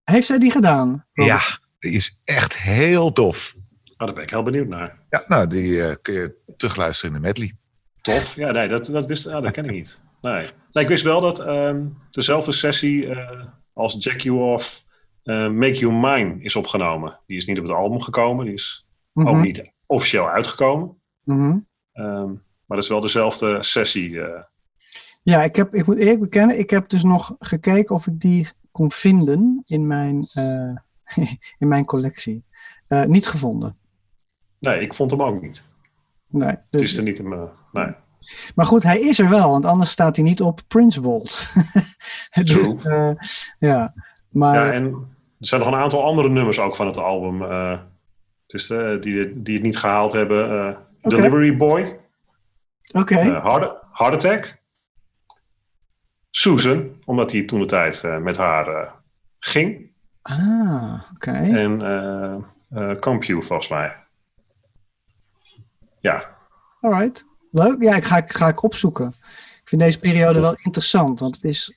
Heeft zij die gedaan? Ja, die is echt heel tof. Oh, daar ben ik heel benieuwd naar. Ja, nou, die eh, kun je terugluisteren in de medley. Tof. Ja, nee, dat, dat, wist, ja, dat ken ik niet. Nee. nee ik wist wel dat ehm, dezelfde sessie eh, als Jack You Off eh, Make You Mine is opgenomen. Die is niet op het album gekomen. Die is Mhm, ook niet officieel uitgekomen. mhm. Ehm, maar dat is wel dezelfde sessie. Ja, ik, heb, ik moet eerlijk bekennen, ik heb dus nog gekeken of ik die kon vinden in mijn, eh, (laughs) in mijn collectie. Eh, niet gevonden. nee, ik vond hem ook niet. Nee, Het dus, is er niet in mijn... Nee. Maar goed, hij is er wel, want anders staat hij niet op Prince Vault. (laughs) dus, eh, ja, maar Ja, en er zijn nog een aantal andere nummers ook van het album. dus, die, die het niet gehaald hebben. Delivery Boy. oké. Heart, Heart Attack. Susan, omdat hij toen de tijd eh, met haar eh, ging. Ah, oké. En eh eh, Compute, volgens mij. Ja, Alright. Leuk. Ja, ik ga, ik ga ik opzoeken. Ik vind deze periode wel interessant, want het is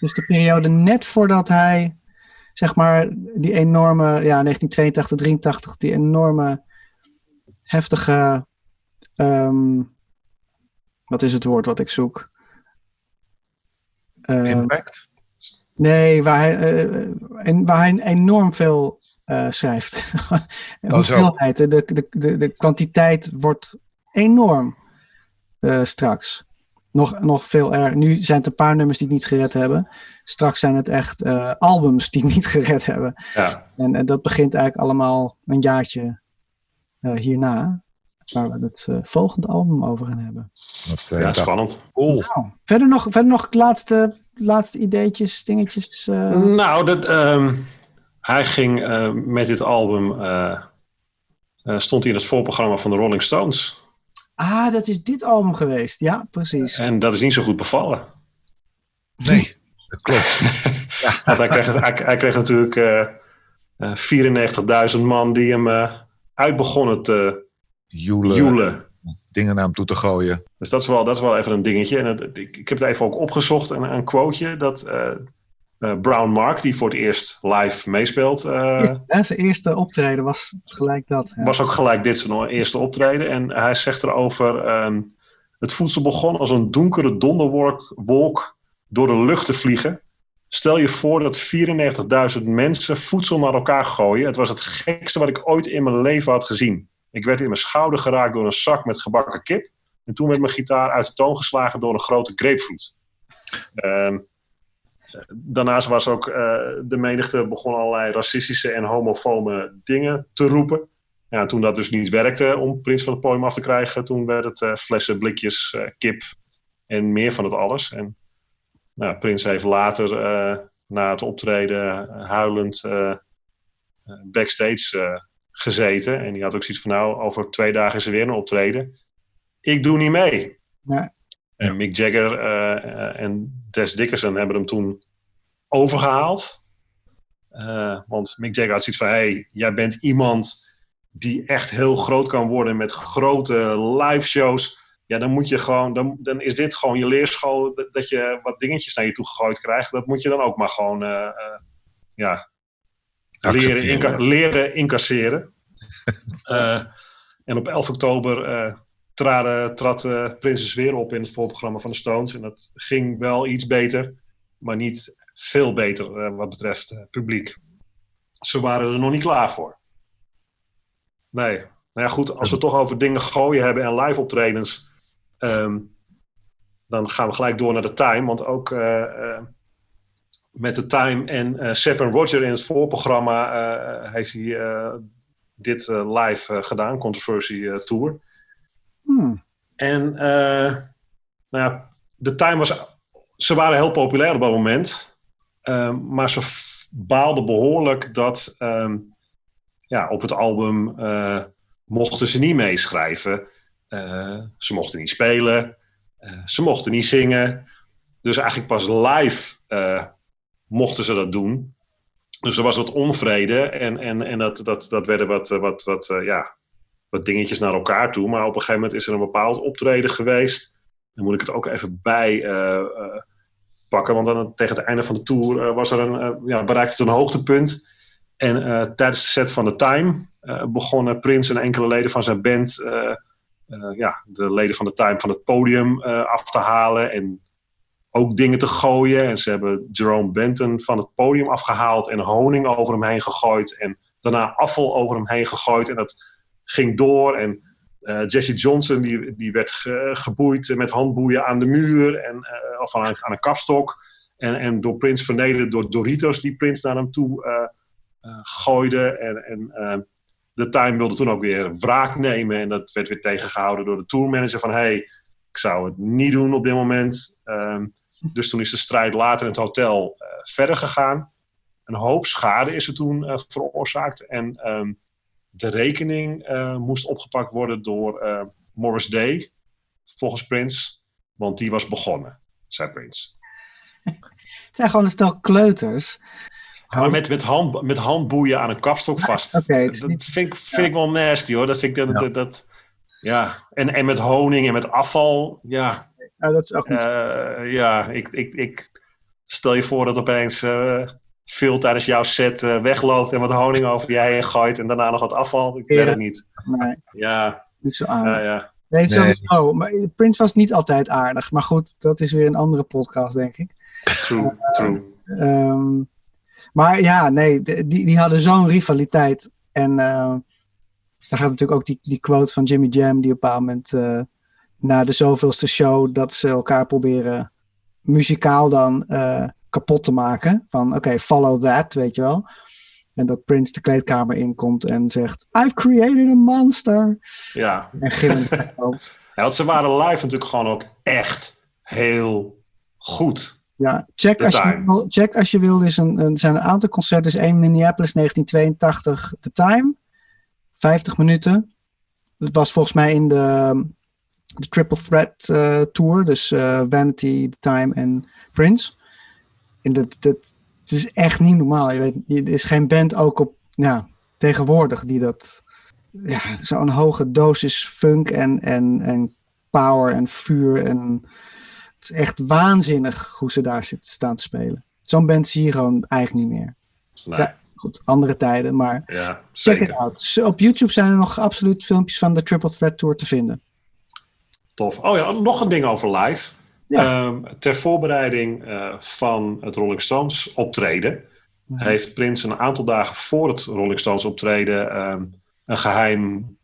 dus de periode net voordat hij, zeg maar, die enorme, ja, 1982, 83, die enorme, heftige, ehm, wat is het woord wat ik zoek? Ehm, Impact. Nee, waar hij, eh, en waar hij enorm veel eh, schrijft. (laughs) zo. Hoeveelheid, de, de, de, de kwantiteit wordt enorm eh, straks. Nog, nog veel erger. Nu zijn het een paar nummers die het niet gered hebben. Straks zijn het echt eh, albums die het niet (laughs) gered hebben. ja. En, en dat begint eigenlijk allemaal een jaartje eh, hierna. Waar we het eh, volgende album over gaan hebben. Wat, eh, ja spannend. Cool. Nou, verder nog, verder nog laatste, laatste ideetjes, dingetjes. eh, Nou, dat, ehm, hij ging eh, met dit album... eh, eh, stond hij in het voorprogramma van de Rolling Stones. Ah, dat is dit album geweest. Ja, precies. En dat is niet zo goed bevallen. Nee, dat klopt. (laughs) Want hij kreeg, hij, hij kreeg natuurlijk eh, eh, 94.000 man die hem eh uit begonnen te Joelen, joelen. dingen naar hem toe te gooien. Dus dat is wel, dat is wel even een dingetje. En het- ik, ik heb het even ook opgezocht, een, een quoteje. Dat eh, eh, Brown Mark, die voor het eerst live meespeelt, eh, Ja, zijn eerste optreden was gelijk dat. Ja. was ook gelijk dit zijn eerste optreden. En hij zegt erover... ehm, het voedsel begon als een donkere donderwolk wolk door de lucht te vliegen. Stel je voor dat 94.000 mensen voedsel naar elkaar gooien. Het was het gekste wat ik ooit in mijn leven had gezien. Ik werd in mijn schouder geraakt door een zak met gebakken kip. En toen werd mijn gitaar uit de toon geslagen door een grote grapefruit. Ehm, daarnaast was ook uh, de menigte begon allerlei racistische en homofobe dingen te roepen. Ja, toen dat dus niet werkte om Prins van het podium af te krijgen, toen werd het uh, flessen, blikjes, uh, kip en meer van het alles. En nou, Prins heeft later na het optreden huilend backstage gezeten. En die had ook zoiets van nou, over twee dagen is er weer een optreden. Ik doe niet mee. Ja. En Mick Jagger uh, en Des Dickerson hebben hem toen overgehaald. Uh, want Mick Jagger had zoiets van: hey, jij bent iemand die echt heel groot kan worden met grote live shows. Ja, dan moet je gewoon, dan, dan is dit gewoon je leerschool dat je wat dingetjes naar je toe gegooid krijgt. Dat moet je dan ook maar gewoon, uh, ja, leren, inca leren incasseren. (laughs) en op 11 oktober traden, trad uh, Prinses weer op in het voorprogramma van de Stones. En dat ging wel iets beter, maar niet veel beter wat betreft publiek. Ze waren er nog niet klaar voor. Nee. Nou ja, goed, als we het toch over dingen gooien hebben en live optredens, um, dan gaan we gelijk door naar de Time. Want ook met de Time en Sepp en Roger in het voorprogramma heeft hij dit live gedaan, Controversy Tour. Hmm. En uh, nou ja, de Time was. Ze waren heel populair op dat moment. Uh, maar ze baalden behoorlijk dat um, ja, op het album uh, mochten ze niet meeschrijven. ze mochten niet spelen. ze mochten niet zingen. Dus eigenlijk pas live mochten ze dat doen. Dus er was wat onvrede en, en, en dat, dat, dat werden wat, wat, wat ja, wat dingetjes naar elkaar toe. Maar op een gegeven moment is er een bepaald optreden geweest. Dan moet ik het ook even bij uh, pakken. Want dan, tegen het einde van de tour was er een, ja, bereikte het een hoogtepunt. En tijdens de set van de Time begonnen Prins en enkele leden van zijn band... ja, de leden van de Time van het podium af te halen. En ook dingen te gooien. En ze hebben Jerome Benton van het podium afgehaald en honing over hem heen gegooid. En daarna afval over hem heen gegooid. En dat ging door. En uh, Jesse Johnson die, die werd geboeid met handboeien aan de muur en, uh, of aan, een kapstok. En, en door Prince vernederd door Doritos die Prince naar hem toe uh, gooide. En, en de Time wilde toen ook weer wraak nemen. En dat werd weer tegengehouden door de tourmanager van... hey, ik zou het niet doen op dit moment. Um, dus toen is de strijd later in het hotel verder gegaan. Een hoop schade is er toen veroorzaakt. En um, de rekening uh, moest opgepakt worden door Morris Day, volgens Prince. Want die was begonnen, zei Prince. het zijn gewoon een stel kleuters. Maar met, met, hand, met handboeien aan een kapstok vast. Okay, dat niet... vind, ik, vind ja. ik wel nasty hoor. Dat vind ik dat, ja. dat, ja. En, en met honing en met afval. Ja, ja dat is ook niet. Uh, ja, ik, ik, ik stel je voor dat opeens veel tijdens jouw set uh, wegloopt en wat honing over jij heen gooit en daarna nog wat afval. Ik weet het niet. Nee. Ja. Niet zo aardig. Ja, ja. Nee, zo, nee. Oh, maar Prince was niet altijd aardig. Maar goed, dat is weer een andere podcast, denk ik. True, true. Um, maar ja, nee, die, die hadden zo'n rivaliteit. En uh, daar gaat natuurlijk ook die, die quote van Jimmy Jam, die op een bepaald moment uh, na de zoveelste show, dat ze elkaar proberen muzikaal dan uh, kapot te maken. Van oké, okay, follow that, weet je wel. En dat Prince de kleedkamer inkomt en zegt: I've created a monster. Ja. En gillend. (laughs) ja, want ze waren live natuurlijk gewoon ook echt heel goed. Ja, check als, je, check als je wil. Er een, een, zijn een aantal concerten. is één Minneapolis 1982, The Time. 50 minuten. Dat was volgens mij in de, de Triple Threat uh, Tour. Dus uh, Vanity, The Time en Prince. En dat, dat, het is echt niet normaal. Je weet, er is geen band ook op, ja, tegenwoordig die dat, ja, zo'n hoge dosis funk en, en, en power en vuur. En het is echt waanzinnig hoe ze daar zitten staan te spelen. Zo'n band zie je gewoon eigenlijk niet meer. Nee. Ja, goed, andere tijden, maar ja, check it out. Op YouTube zijn er nog absoluut filmpjes van de Triple Threat Tour te vinden. Tof. Oh ja, nog een ding over live. Ja. Um, ter voorbereiding uh, van het Rolling Stones optreden heeft Prins een aantal dagen voor het Rolling Stones optreden um, een geheim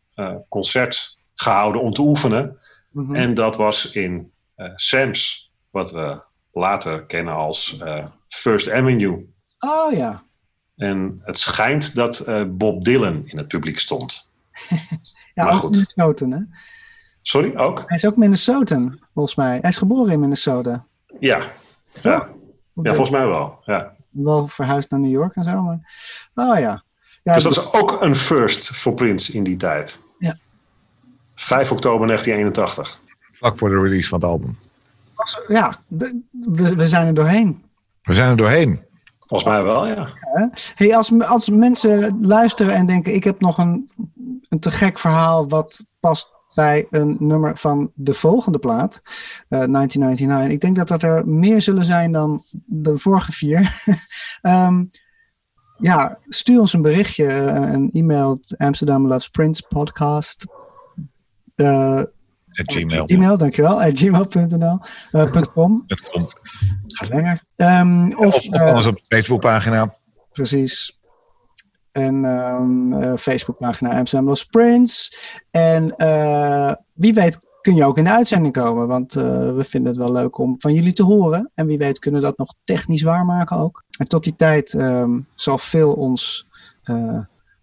concert gehouden om te oefenen. Mhm. En dat was in Sam's, wat we later kennen als First Avenue. Oh ja. En het schijnt dat Bob Dylan in het publiek stond. (laughs) ja, maar goed. Hè? Sorry, ook? Hij is ook Minnesota, volgens mij. Hij is geboren in Minnesota. Ja, ja. ja volgens mij wel. Ja. Wel verhuisd naar New York en zo, maar... Oh ja. ja dus dat is ook een first voor Prince in die tijd. Ja. 5 oktober 1981. Vlak voor de release van het album. Ja, we, we zijn er doorheen. We zijn er doorheen. Volgens mij wel, ja. Hey, als, als mensen luisteren en denken: ik heb nog een, een te gek verhaal wat past bij een nummer van de volgende plaat, uh, eh, 1999. Ik denk dat dat er meer zullen zijn dan de vorige vier. um, (laughs) ja, stuur ons een berichtje, uh, een e-mail, Amsterdam Loves Prince podcast. Uh, at Gmail. Gmail, dankjewel. At gmail.nl. Uh, .com. Gaat langer. Um, of, of, of anders op de Facebookpagina. Precies. En um, uh, Facebookpagina Amsterdam Los Prince. En uh, wie weet kun je ook in de uitzending komen. Want uh, we vinden het wel leuk om van jullie te horen. En wie weet kunnen we dat nog technisch waarmaken ook. En tot die tijd um, zal veel ons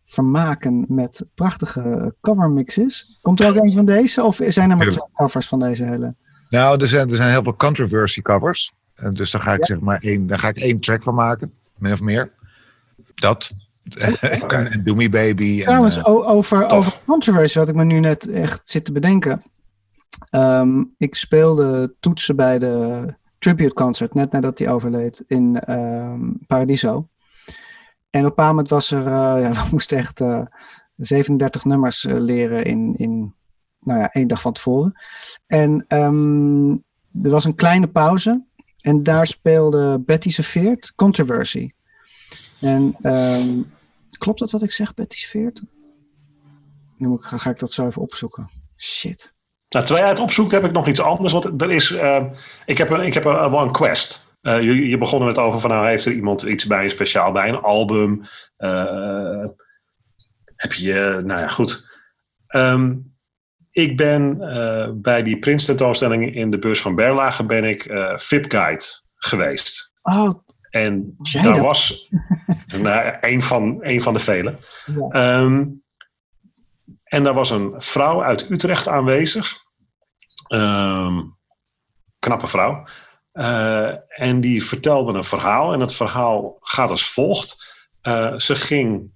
vermaken met prachtige covermixes. Komt er ook een van deze? Of zijn er maar twee covers van deze hele? Nou, er zijn, er zijn heel veel controversy covers. En dus daar ga ik ja. zeg maar één, daar ga ik één track van maken. Min of meer. Dat. En Do Me Baby. Trouwens, en, uh, over, over controversy, wat ik me nu net echt zit te bedenken. Um, ik speelde toetsen bij de tribute concert, net nadat hij overleed, in um, Paradiso. En op een bepaald moment was er, uh, ja, (laughs) we moesten echt uh, 37 nummers uh, leren in, in nou ja, één dag van tevoren. En um, er was een kleine pauze. En daar speelde Betty Seveert Controversy. En um, klopt dat wat ik zeg, Betty Seveert? Nu moet ik, ga, ga ik dat zo even opzoeken. Shit. Nou, terwijl jij het opzoekt, heb ik nog iets anders. Want er is, uh, ik heb, een, ik heb een, een quest. Uh, je, je begon het over van, nou, heeft er iemand iets bij, speciaal bij een album? Uh, heb je, nou ja, goed. Um, ik ben bij die Prins tentoonstelling in de beurs van Berlage ben ik VIP Guide geweest. Oh, en daar was nou, een, van, een van de velen. Ja. Um, en daar was een vrouw uit Utrecht aanwezig. Um, knappe vrouw. Uh, en die vertelde een verhaal. En het verhaal gaat als volgt. Uh, ze ging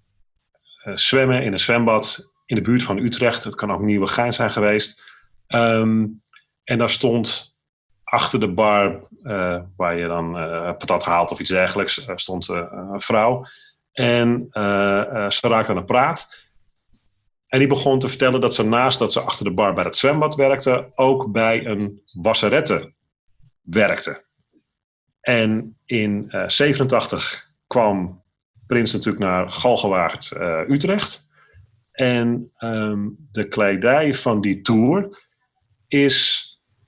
uh, zwemmen in een zwembad in de buurt van Utrecht. Het kan ook Nieuwegein zijn geweest. Um, en daar stond achter de bar uh, waar je dan uh, patat haalt of iets dergelijks, uh, stond een vrouw. En ze raakte aan de praat. En die begon te vertellen dat ze naast dat ze achter de bar bij het zwembad werkte, ook bij een wasserette werkte. En in 87 kwam Prins natuurlijk naar Galgenwaard, Utrecht. En um, de kledij van die tour is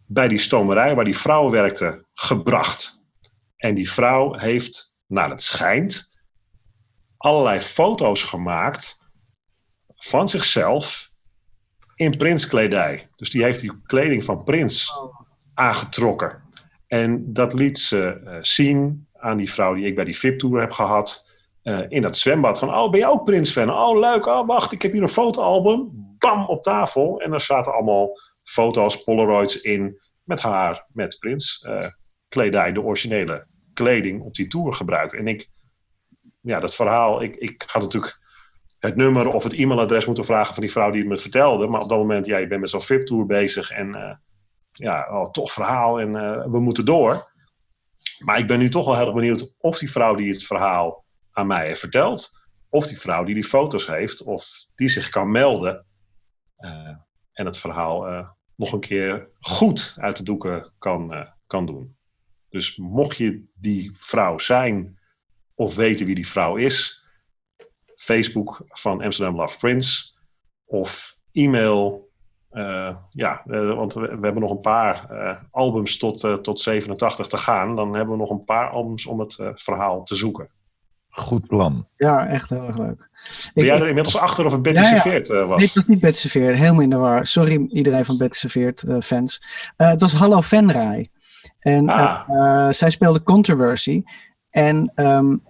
bij die stomerij waar die vrouw werkte gebracht. En die vrouw heeft, naar het schijnt, allerlei foto's gemaakt van zichzelf in prinskledij. Dus die heeft die kleding van prins aangetrokken. En dat liet ze uh, zien aan die vrouw die ik bij die VIP-tour heb gehad. Uh, in dat zwembad. Van, oh, ben je ook Prins-fan? Oh, leuk. Oh, wacht, ik heb hier een fotoalbum. Bam, op tafel. En daar zaten allemaal foto's, polaroids in met haar, met Prins, uh, kledij, de originele kleding op die tour gebruikt. En ik, ja, dat verhaal, ik, ik had natuurlijk het nummer of het e-mailadres moeten vragen van die vrouw die het me vertelde. Maar op dat moment, ja, je bent met zo'n VIP-tour bezig en uh, ja, oh, tof verhaal en uh, we moeten door. Maar ik ben nu toch wel heel erg benieuwd of die vrouw die het verhaal aan mij heeft verteld, of die vrouw die die foto's heeft, of die zich kan melden en het verhaal nog een keer goed uit de doeken kan, uh, kan doen. Dus mocht je die vrouw zijn of weten wie die vrouw is, Facebook van Amsterdam Love Prince of e-mail. Uh, ja, uh, want we, we, hebben nog een paar albums tot, tot 87 te gaan. Dan hebben we nog een paar albums om het verhaal te zoeken. Goed plan. Ja, echt heel erg leuk. Ben jij er inmiddels achter of het Betty ja, Serveert uh, was? Nee, het was niet Betty Serveert. Helemaal in de war. Sorry iedereen van Betty Serveert uh, fans. Uh, het was Hallo Venray. En ah. zij speelde Controversy. En um,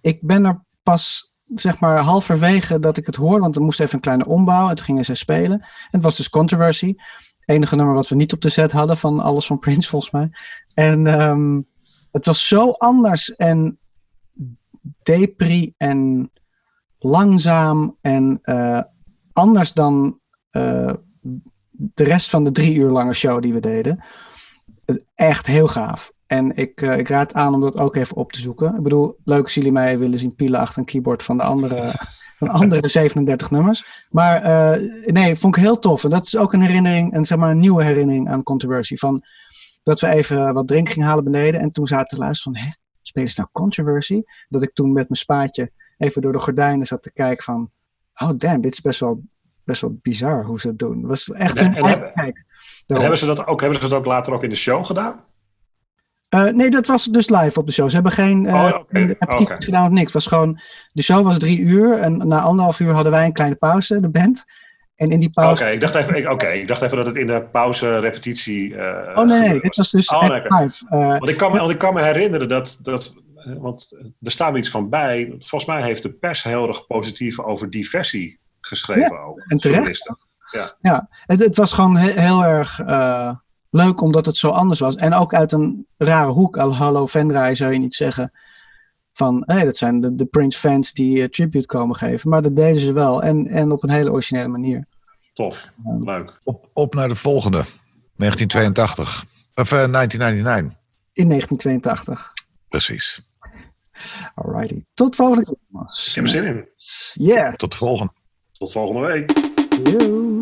ik ben er pas zeg maar halverwege dat ik het hoorde, want er moest even een kleine ombouw en toen gingen zij spelen. En het was dus Controversy. Enige nummer wat we niet op de set hadden van alles van Prince volgens mij. En um, het was zo anders en depri en langzaam en uh, anders dan uh, de rest van de drie uur lange show die we deden. Echt heel gaaf. En ik, uh, ik raad aan om dat ook even op te zoeken. Ik bedoel, leuk als jullie mij willen zien pielen achter een keyboard van de andere, (laughs) van andere 37 nummers. Maar nee, vond ik heel tof. En dat is ook een herinnering, en zeg maar een nieuwe herinnering aan Controversy. Van dat we even wat drink gingen halen beneden. En toen zaten te luisteren van, hè, spelen ze nou Controversy? Dat ik toen met mijn spaatje even door de gordijnen zat te kijken van... Oh damn, dit is best wel, best wel bizar hoe ze het doen. Het was echt een eigen kijk. En hebben ze, dat ook, hebben ze dat ook later ook in de show gedaan? Uh, nee, dat was dus live op de show. Ze hebben geen uh, oh, okay. repetitie okay. gedaan of niks. Het was gewoon, de show was drie uur en na anderhalf uur hadden wij een kleine pauze, de band. En in die pauze... Oké, ik, dacht even, oké, ik dacht even dat het in de pauze repetitie... Uh, oh nee, dit was dus oh, live. Uh, want, ik kan me, want ik kan me herinneren dat, dat... Want er staat iets van bij. Volgens mij heeft de pers heel erg positief over diversie geschreven. Ja, ook, en terecht. Ja, ja het, het was gewoon he heel erg uh, leuk omdat het zo anders was. En ook uit een rare hoek. Al hallo Venray zou je niet zeggen van hey, dat zijn de, de Prince fans die uh, tribute komen geven. Maar dat deden ze wel en, en op een hele originele manier. Tof, leuk. Op, op naar de volgende, 1982. Of uh, 1999. In 1982. Precies. Alrighty. Tot volgende keer, Thomas. Ik heb er zin in. Yes. Tot de volgende. Tot volgende week. Yo.